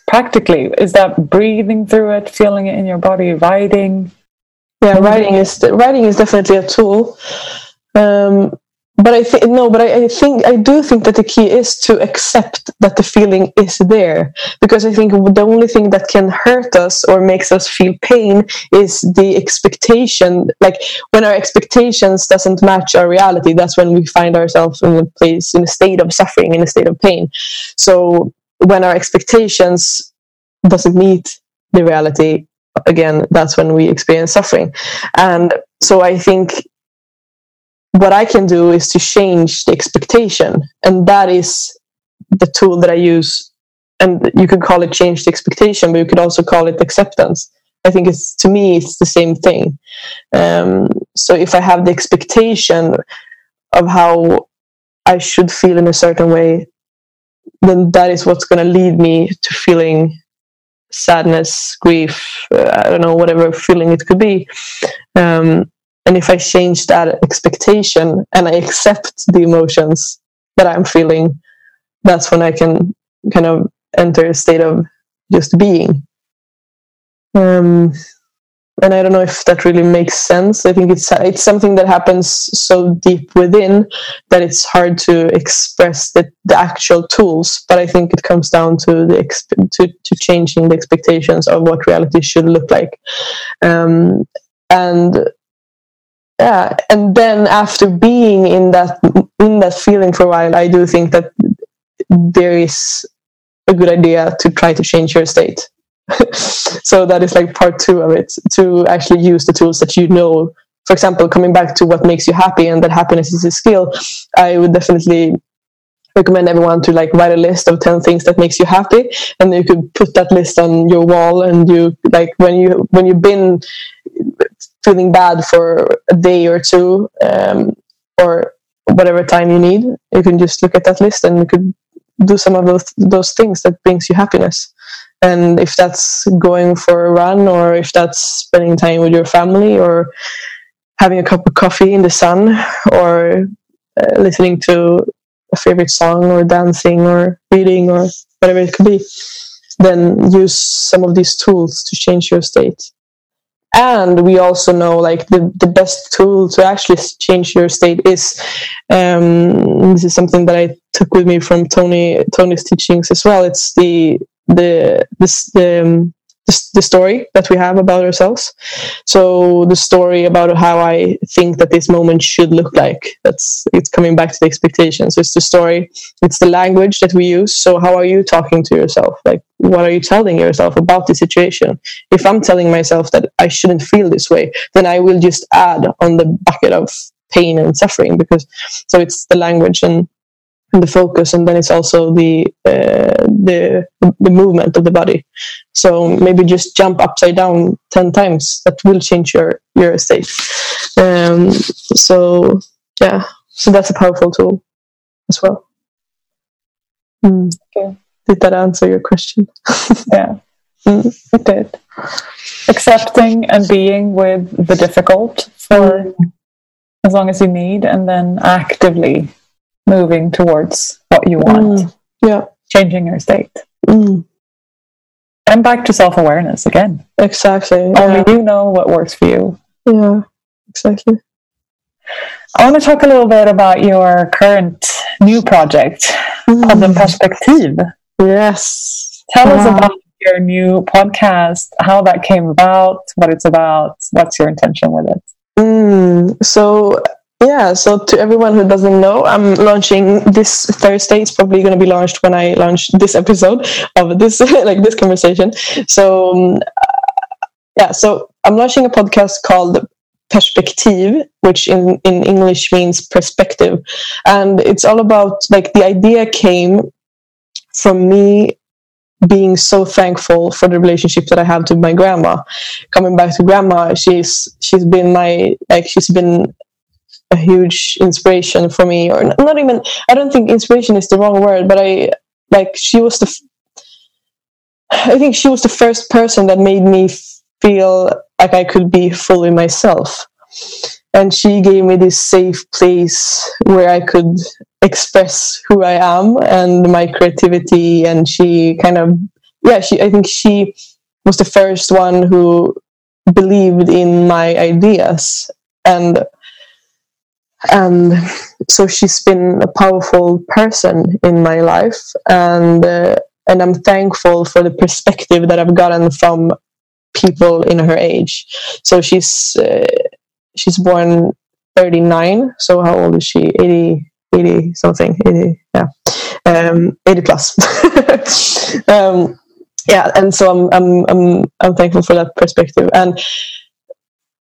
practically is that breathing through it feeling it in your body writing? Yeah writing is writing is definitely a tool. Um, but I think no, but I, I think I do think that the key is to accept that the feeling is there because I think the only thing that can hurt us or makes us feel pain is the expectation. Like when our expectations doesn't match our reality, that's when we find ourselves in a place in a state of suffering, in a state of pain. So when our expectations doesn't meet the reality, again, that's when we experience suffering. And so I think what I can do is to change the expectation. And that is the tool that I use. And you could call it change the expectation, but you could also call it acceptance. I think it's to me, it's the same thing. Um, so if I have the expectation of how I should feel in a certain way, then that is what's going to lead me to feeling sadness, grief, uh, I don't know, whatever feeling it could be. Um, and if I change that expectation and I accept the emotions that I'm feeling, that's when I can kind of enter a state of just being. Um, and I don't know if that really makes sense. I think it's it's something that happens so deep within that it's hard to express the, the actual tools. But I think it comes down to the exp- to to changing the expectations of what reality should look like, um, and yeah, and then after being in that in that feeling for a while, I do think that there is a good idea to try to change your state. So that is like part two of it to actually use the tools that you know. For example coming back to what makes you happy and that happiness is a skill i would definitely recommend everyone to like write a list of 10 things that makes you happy and you could put that list on your wall and you like when you when you've been feeling bad for a day or two um, or whatever time you need you can just look at that list and you could do some of those those things that brings you happiness. And if that's going for a run or if that's spending time with your family or having a cup of coffee in the sun or uh, listening to a favorite song or dancing or reading or whatever it could be then use some of these tools to change your state and we also know like the, the best tool to actually change your state is um, this is something that i took with me from tony tony's teachings as well. It's the the this the, um, the, story that we have about ourselves. So the story about how I think that this moment should look like. That's it's coming back to the expectations. It's the story. It's the language that we use. So how are you talking to yourself? Like what are you telling yourself about the situation? If I'm telling myself that I shouldn't feel this way, then I will just add on the bucket of pain and suffering because so it's the language and the focus and then it's also the uh, the the movement of the body so maybe just jump upside down 10 times that will change your your state um, so yeah so that's a powerful tool as well mm. okay. did that answer your question yeah mm. it did accepting and being with the difficult for mm. as long as you need and then actively moving towards what you want. Mm, yeah. Changing your state. Mm. And back to self awareness again. Exactly. Only yeah. you know what works for you. Yeah, exactly. I want to talk a little bit about your current new project, mm. Podden Perspektiv. Yes. Tell wow. us about your new podcast, how that came about, what it's about, what's your intention with it. Mm. So yeah, so to everyone who doesn't know, I'm launching this Thursday. It's probably going to be launched when I launch this episode of this like this conversation. So um, yeah, so I'm launching a podcast called Perspektiv, which in in English means perspective, and it's all about like the idea came from me being so thankful for the relationship that I have to my grandma. Coming back to grandma, she's she's been my like she's been a huge inspiration for me or not even i don't think inspiration is the wrong word but i like she was the I think she was the first person that made me feel like I could be fully myself. And she gave me this safe place where I could express who I am and my creativity. And she kind of, yeah, she, I think she was the first one who believed in my ideas. And and so she's been a powerful person in my life. And uh, and i'm thankful for the perspective that i've gotten from people in her age. So she's uh, she's born 39 so how old is she? 80 80 something 80 yeah. Um 80 plus. Um yeah and so I'm, I'm i'm i'm thankful for that perspective. And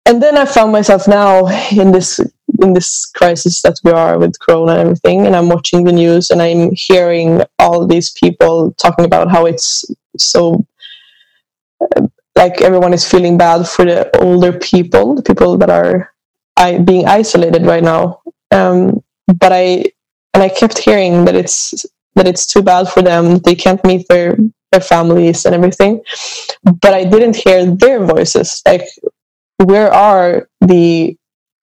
and then I found myself now in this in this crisis that we are with Corona and everything, and I'm watching the news and I'm hearing all these people talking about how it's so like everyone is feeling bad for the older people, the people that are I, being isolated right now. Um, but I and I kept hearing that it's that it's too bad for them. They can't meet their their families and everything. But I didn't hear their voices. Like where are the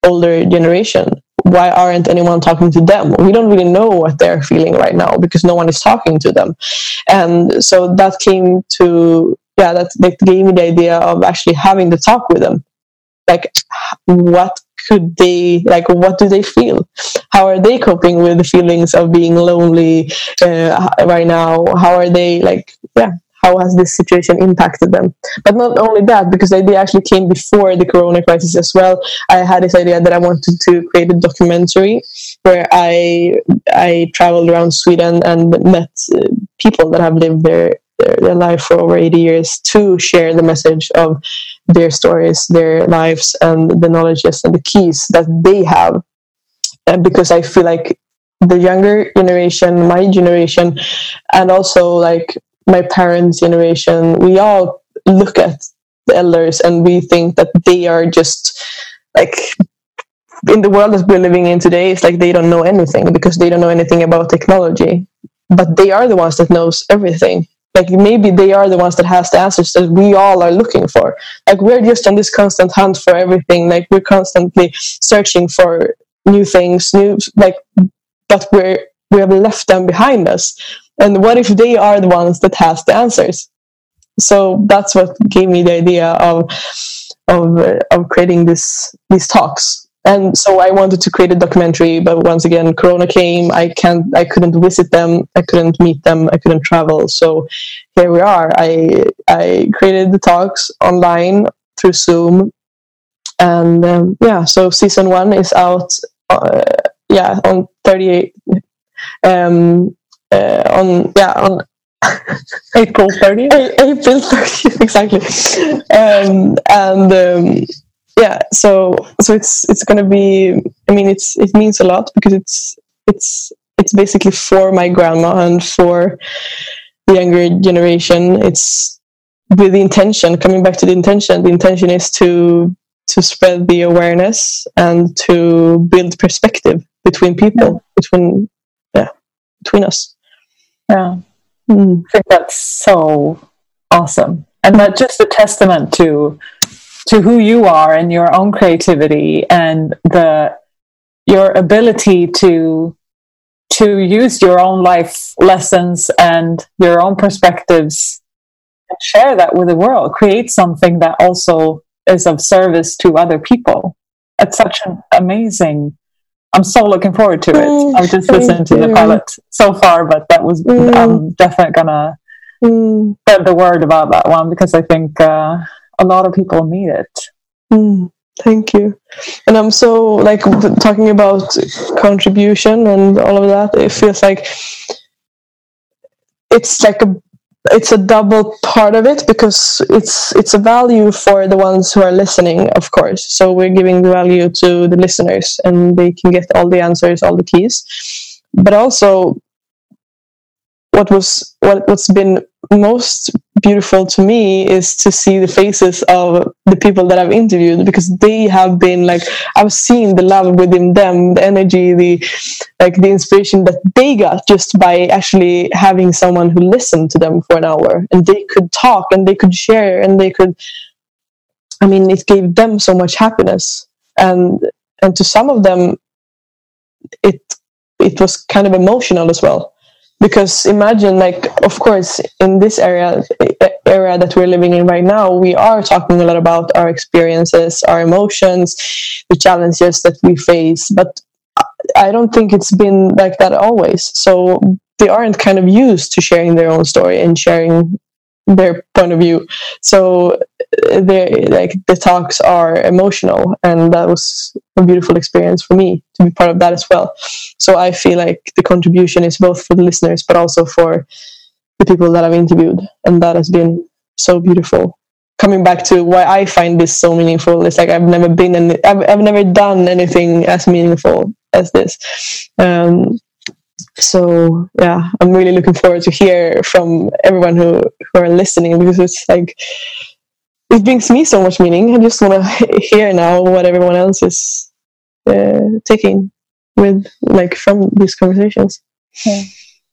older generation? Why aren't anyone talking to them? We don't really know what they're feeling right now because no one is talking to them. And so that came to yeah, that, that gave me the idea of actually having the talk with them. Like, what could they like? What do they feel? How are they coping with the feelings of being lonely uh, right now? How are they like? Yeah, how has this situation impacted them? But not only that, because the idea actually came before the corona crisis as well. I had this idea that I wanted to create a documentary where I I traveled around Sweden and met uh, people that have lived their, their their life for over 80 years to share the message of their stories, their lives, and the knowledges and the keys that they have. And because I feel like the younger generation, my generation, and also like my parents' generation, we all look at the elders and we think that they are just like in the world that we're living in today, it's like they don't know anything because they don't know anything about technology. But they are the ones that knows everything. Like maybe they are the ones that has the answers that we all are looking for. Like we're just on this constant hunt for everything. Like we're constantly searching for new things, new like but we're we have left them behind us and what if they are the ones that has the answers? So that's what gave me the idea of of uh, of creating this these talks. And so i wanted to create a documentary but once again corona came. I can't i couldn't visit them. I couldn't meet them. I couldn't travel. So here we are. I i created the talks online through zoom. And um, yeah so season one is out uh, yeah on 38 um uh, on yeah on April 30th. April 30th exactly, um, and um, yeah, so so it's it's gonna be. I mean, it's it means a lot because it's it's it's basically for my grandma and for the younger generation. It's with the intention coming back to the intention. The intention is to to spread the awareness and to build perspective between people, yeah. between yeah, between us. Yeah. Mm. I think that's so awesome. And that's just a testament to to who you are and your own creativity and the your ability to to use your own life lessons and your own perspectives and share that with the world create something that also is of service to other people it's such an amazing I'm so looking forward to it. Mm, I've just listened to the pilot so far, but that was mm. I'm definitely gonna mm. spread the word about that one because I think uh, a lot of people need it. Mm. Thank you. And I'm so like talking about contribution and all of that. It feels like it's like a it's a double part of it because it's it's a value for the ones who are listening of course. So we're giving the value to the listeners and they can get all the answers all the keys. But also what was what, what's been most beautiful to me is to see the faces of the people that I've interviewed because they have been like I've seen the love within them, the energy, the like the inspiration that they got just by actually having someone who listened to them for an hour and they could talk and they could share and they could I mean it gave them so much happiness. And and to some of them it it was kind of emotional as well because imagine like of course in this area area that we're living in right now we are talking a lot about our experiences our emotions the challenges that we face but i don't think it's been like that always so they aren't kind of used to sharing their own story and sharing their point of view. So they like the talks are emotional, and that was a beautiful experience for me to be part of that as well. So I feel like the contribution is both for the listeners, but also for the people that I've interviewed, and that has been so beautiful. Coming back to why I find this so meaningful, it's like I've never been in, I've, I've never done anything as meaningful as this. Um, so yeah i'm really looking forward to hear from everyone who, who are listening because it's like it brings me so much meaning. I just want to hear now what everyone else is uh, taking with like from these conversations. Yeah.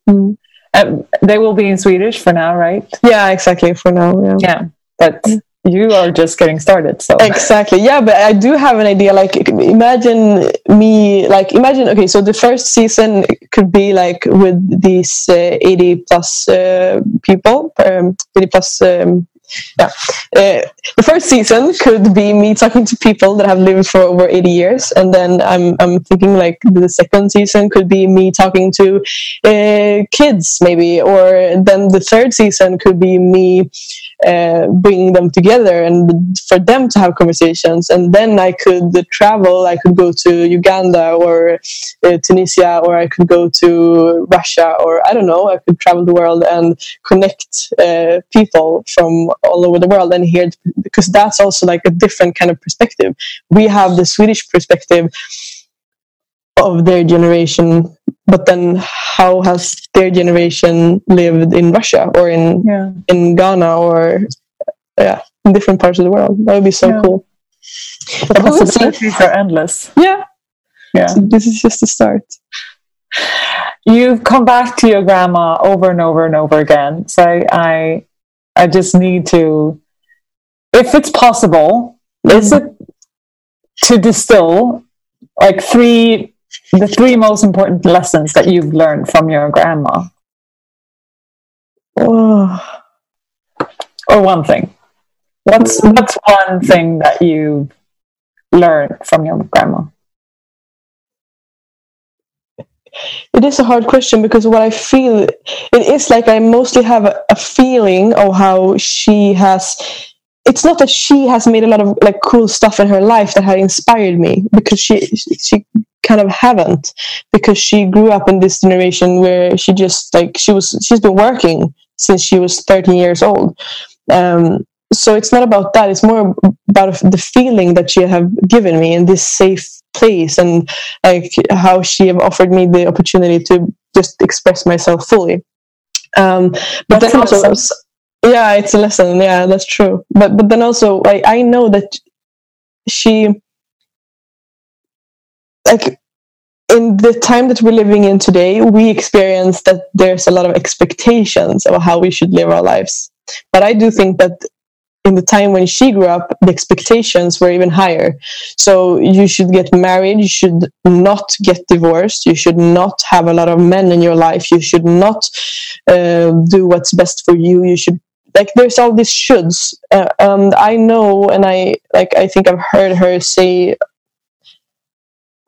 mm. um, they will be in swedish for now right? Yeah exactly for now yeah. Yeah but you are just getting started so. Exactly yeah but i do have an idea like imagine me like imagine okay so the first season could be like with these uh, 80 plus uh, people um, 80 plus um, yeah. Uh, the first season could be me talking to people that have lived for over 80 years, and then I'm I'm thinking like the second season could be me talking to uh, kids maybe, or then the third season could be me uh, bringing them together and for them to have conversations, and then I could travel. I could go to Uganda or uh, Tunisia, or I could go to Russia, or I don't know. I could travel the world and connect uh, people from all over the world and hear because that's also like a different kind of perspective. We have the Swedish perspective of their generation, but then how has their generation lived in Russia or in Yeah. in Ghana or yeah, in different parts of the world? That would be so Yeah. cool. The But we'll see. possibilities are endless. Yeah, Yeah. so this is just the start. You've come back to your grandma over and over and over again. So I, I, I just need to, if it's possible, is mm-hmm. it to distill like three, the three most important lessons that you've learned from your grandma, Oh. or one thing? What's what's one thing that you learned from your grandma? It is a hard question because what I feel it is like I mostly have a, a feeling of how she has. It's not that she has made a lot of like cool stuff in her life that had inspired me because she she kind of haven't because she grew up in this generation where she just like she was she's been working since she was 13 years old. Um, so it's not about that. It's more about the feeling that she have given me in this safe place and like how she have offered me the opportunity to just express myself fully. Um, but That's then also, lesson. yeah, it's a lesson. Yeah, that's true. But but then also, like I know that she, like in the time that we're living in today, we experience that there's a lot of expectations of how we should live our lives. But I do think that in the time when she grew up, the expectations were even higher. So you should get married, you should not get divorced, you should not have a lot of men in your life, you should not uh, do what's best for you, you should like there's all these shoulds uh, and i know and i like i think i've heard her say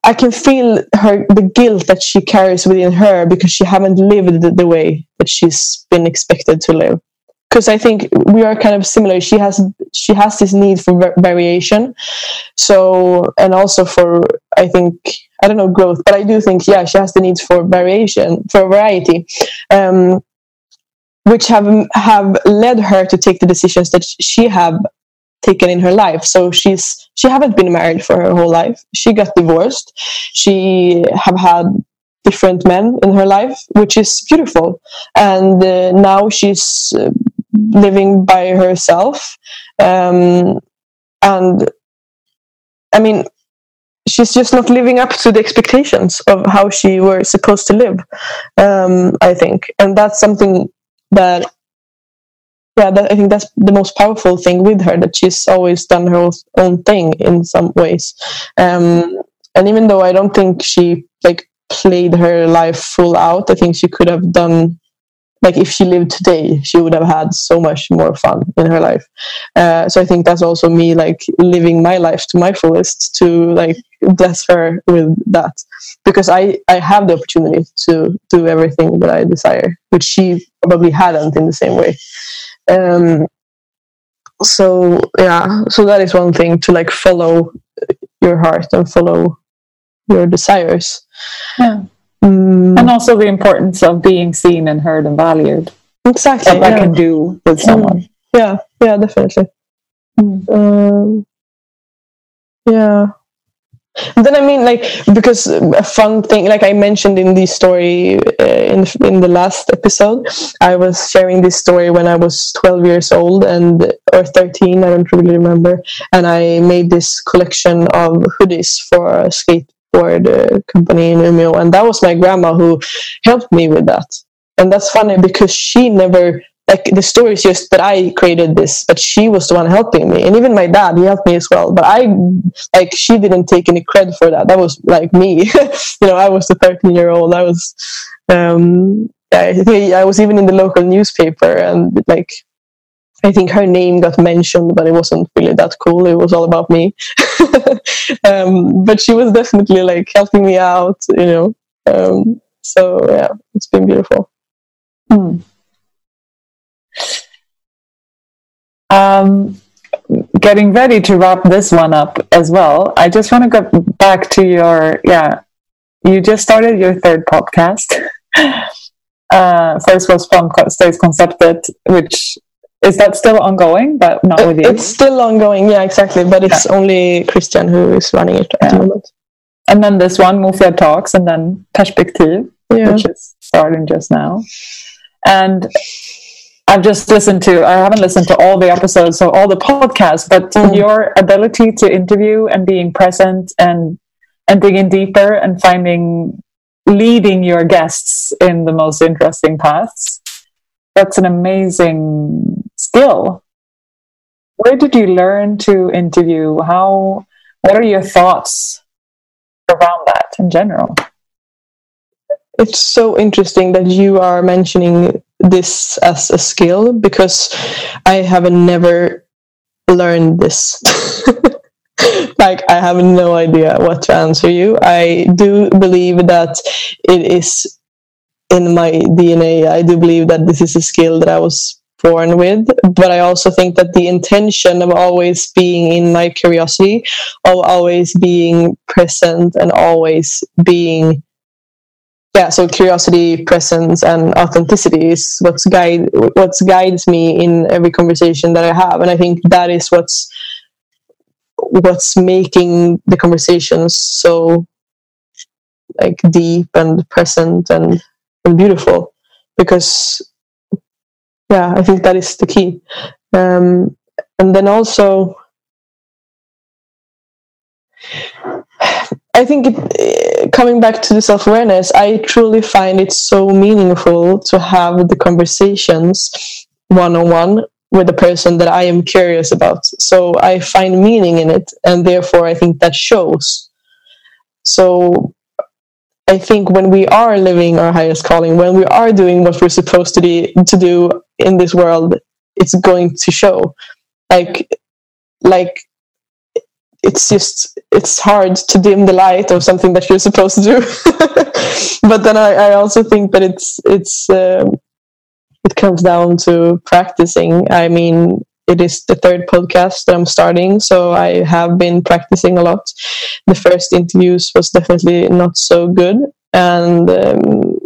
i can feel her the guilt that she carries within her because she haven't lived the, the way that she's been expected to live. Because i think we are kind of similar. She has she has this need for va- variation. So and also for i think i don't know growth but i do think yeah she has the need for variation for variety um which have have led her to take the decisions that she have taken in her life. So she's she haven't been married for her whole life. She got divorced. She have had different men in her life which is beautiful. And uh, now she's uh, living by herself. Um, and i mean she's just not living up to the expectations of how she were supposed to live um, i think. And that's something that yeah that, i think that's the most powerful thing with her that she's always done her own- thing in some ways. Um, and even though i don't think she like played her life full out i think she could have done like if she lived today she would have had so much more fun in her life. Uh, so i think that's also me like living my life to my fullest to like bless her with that. Because i i have the opportunity to do everything that i desire which she probably hadn't in the same way um so yeah so that is one thing to like follow your heart and follow your desires Yeah. Mm, And also the importance of being seen and heard and valued. exactly What that yeah. can do with someone. yeah yeah definitely um, yeah then i mean like because a fun thing like i mentioned in the story uh, in, in the last episode i was sharing this story when i was 12 years old and or 13 i don't really remember and i made this collection of hoodies for a skateboard uh, company in Umeå and that was my grandma who helped me with that. And that's funny because she never like the story is just that I created this, but she was the one helping me, and even my dad he helped me as well. But I like she didn't take any credit for that. That was like me, you know. I was the thirteen year old. I was, um, I, I was even in the local newspaper, and like I think her name got mentioned, but it wasn't really that cool. It was all about me. um, but she was definitely like helping me out, you know. Um, so yeah, it's been beautiful. Hmm. Um, getting ready to wrap this one up as well. I just want to go back to your yeah. You just started your third podcast. Uh, first was from Stays Concepted, which is that still ongoing, but not with you? It's still ongoing, yeah, exactly. But it's yeah. only Christian who is running it at yeah. the moment. And then this one, Mufia Talks, and then Perspective, yeah. which is starting just now. And I've just listened to, I haven't listened to all the episodes or all the podcasts, but mm. your ability to interview and being present and and digging deeper and finding leading your guests in the most interesting paths that's an amazing skill. Where did you learn to interview? How, what are your thoughts around that in general? It's so interesting that you are mentioning this as a skill because I have never learned this. like I have no idea what to answer you. I do believe that it is in my DNA. I do believe that this is a skill that I was born with but i also think that the intention of always being in my curiosity of always being present and always being yeah so curiosity presence and authenticity is what's guide what guides me in every conversation that i have and i think that is what's what's making the conversations so like deep and present and, and beautiful because yeah, I think that is the key. Um, and then also, I think it, eh, coming back to the self awareness, I truly find it so meaningful to have the conversations one on one with a person that I am curious about. So I find meaning in it, and therefore I think that shows. So I think when we are living our highest calling, when we are doing what we're supposed to, be, to do in this world, it's going to show. Like, like it's just it's hard to dim the light of something that you're supposed to do. but then I, I, also think that it's it's um, it comes down to practicing. I mean, it is the third podcast that I'm starting, so I have been practicing a lot. The first interviews was definitely not so good, and um,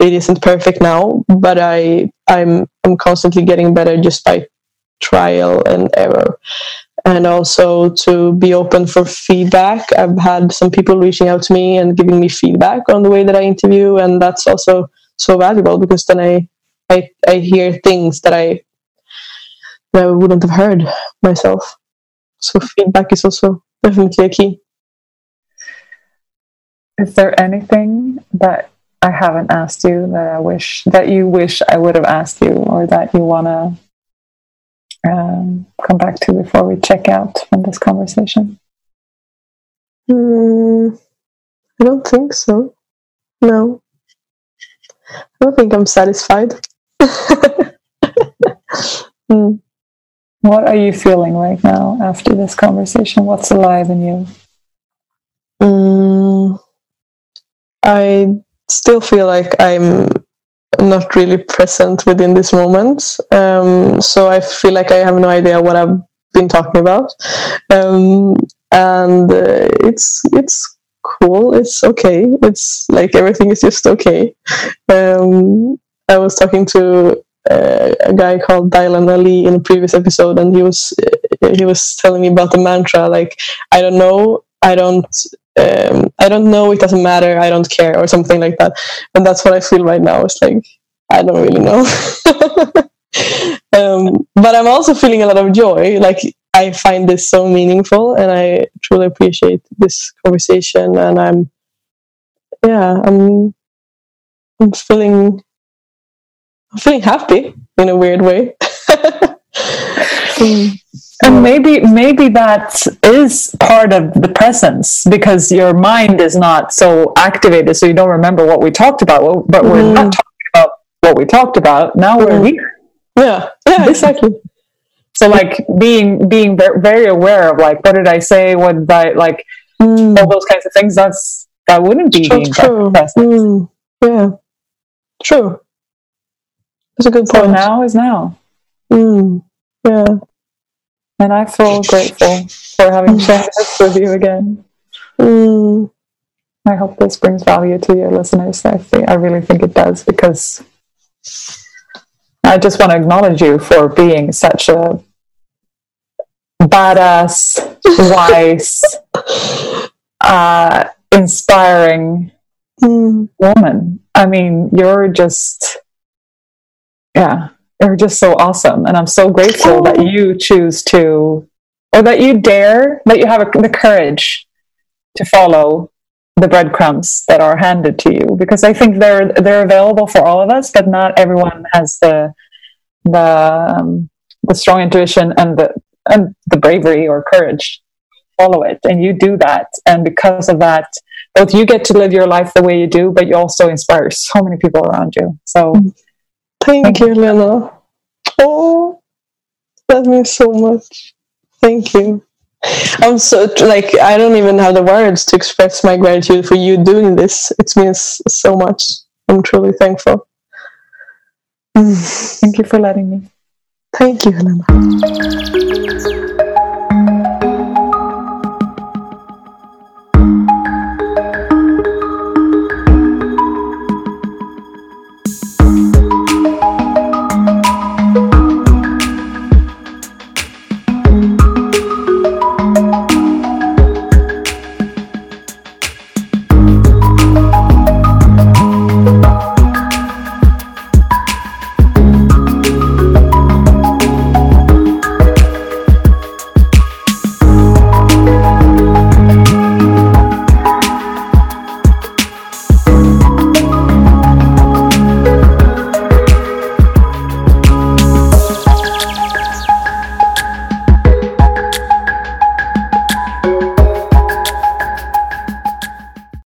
it isn't perfect now. But I I'm I'm constantly getting better just by trial and error. And also to be open for feedback. I've had some people reaching out to me and giving me feedback on the way that I interview, and that's also so valuable because then I I, I hear things that I that I wouldn't have heard myself. So feedback is also definitely a key. Is there anything that I haven't asked you that I wish that you wish I would have asked you, or that you want to um, come back to before we check out from this conversation? Mm, I don't think so. No, I don't think I'm satisfied. mm. What are you feeling right now after this conversation? What's alive in you? Mm, I still feel like I'm not really present within this moment. Um, so I feel like I have no idea what I've been talking about. Um, and uh, it's it's cool. It's okay. It's like everything is just okay. Um, I was talking to uh, a guy called Dylan Ali in a previous episode, and he was uh, he was telling me about the mantra like I don't know, I don't. Um, I don't know. It doesn't matter. I don't care, or something like that. And that's what I feel right now. It's like I don't really know. um, but I'm also feeling a lot of joy. Like I find this so meaningful, and I truly appreciate this conversation. And I'm, yeah, I'm, I'm feeling I'm feeling happy in a weird way. and maybe maybe that is part of the presence because your mind is not so activated, so you don't remember what we talked about. But we're mm. not talking about what we talked about. Now we're mm. here. Yeah, yeah, exactly. So like being being very aware of like what did I say, what did I like Mm. all those kinds of things. That's that wouldn't be So being true. present. Mm. Yeah, true. That's a good So point. now is now, Mm. Yeah. And I feel grateful for having shared this with you again. Mm. I hope this brings value to your listeners. I think I really think it does because I just want to acknowledge you for being such a badass, wise, uh, inspiring Mm. woman. I mean, you're just, yeah, you're just so awesome. And I'm so grateful that you choose to, or that you dare, that you have a, the courage to follow the breadcrumbs that are handed to you because I think they're they're available for all of us, but not everyone has the the um, the strong intuition and the and the bravery or courage to follow it. And you do that, and because of that, both you get to live your life the way you do, but you also inspire so many people around you. So Thank, Thank you, Lena. Oh, that means so much. Thank you. I'm so like I don't even have the words to express my gratitude for you doing this. It means so much. I'm truly thankful. Thank you for letting me. Thank you, Helena.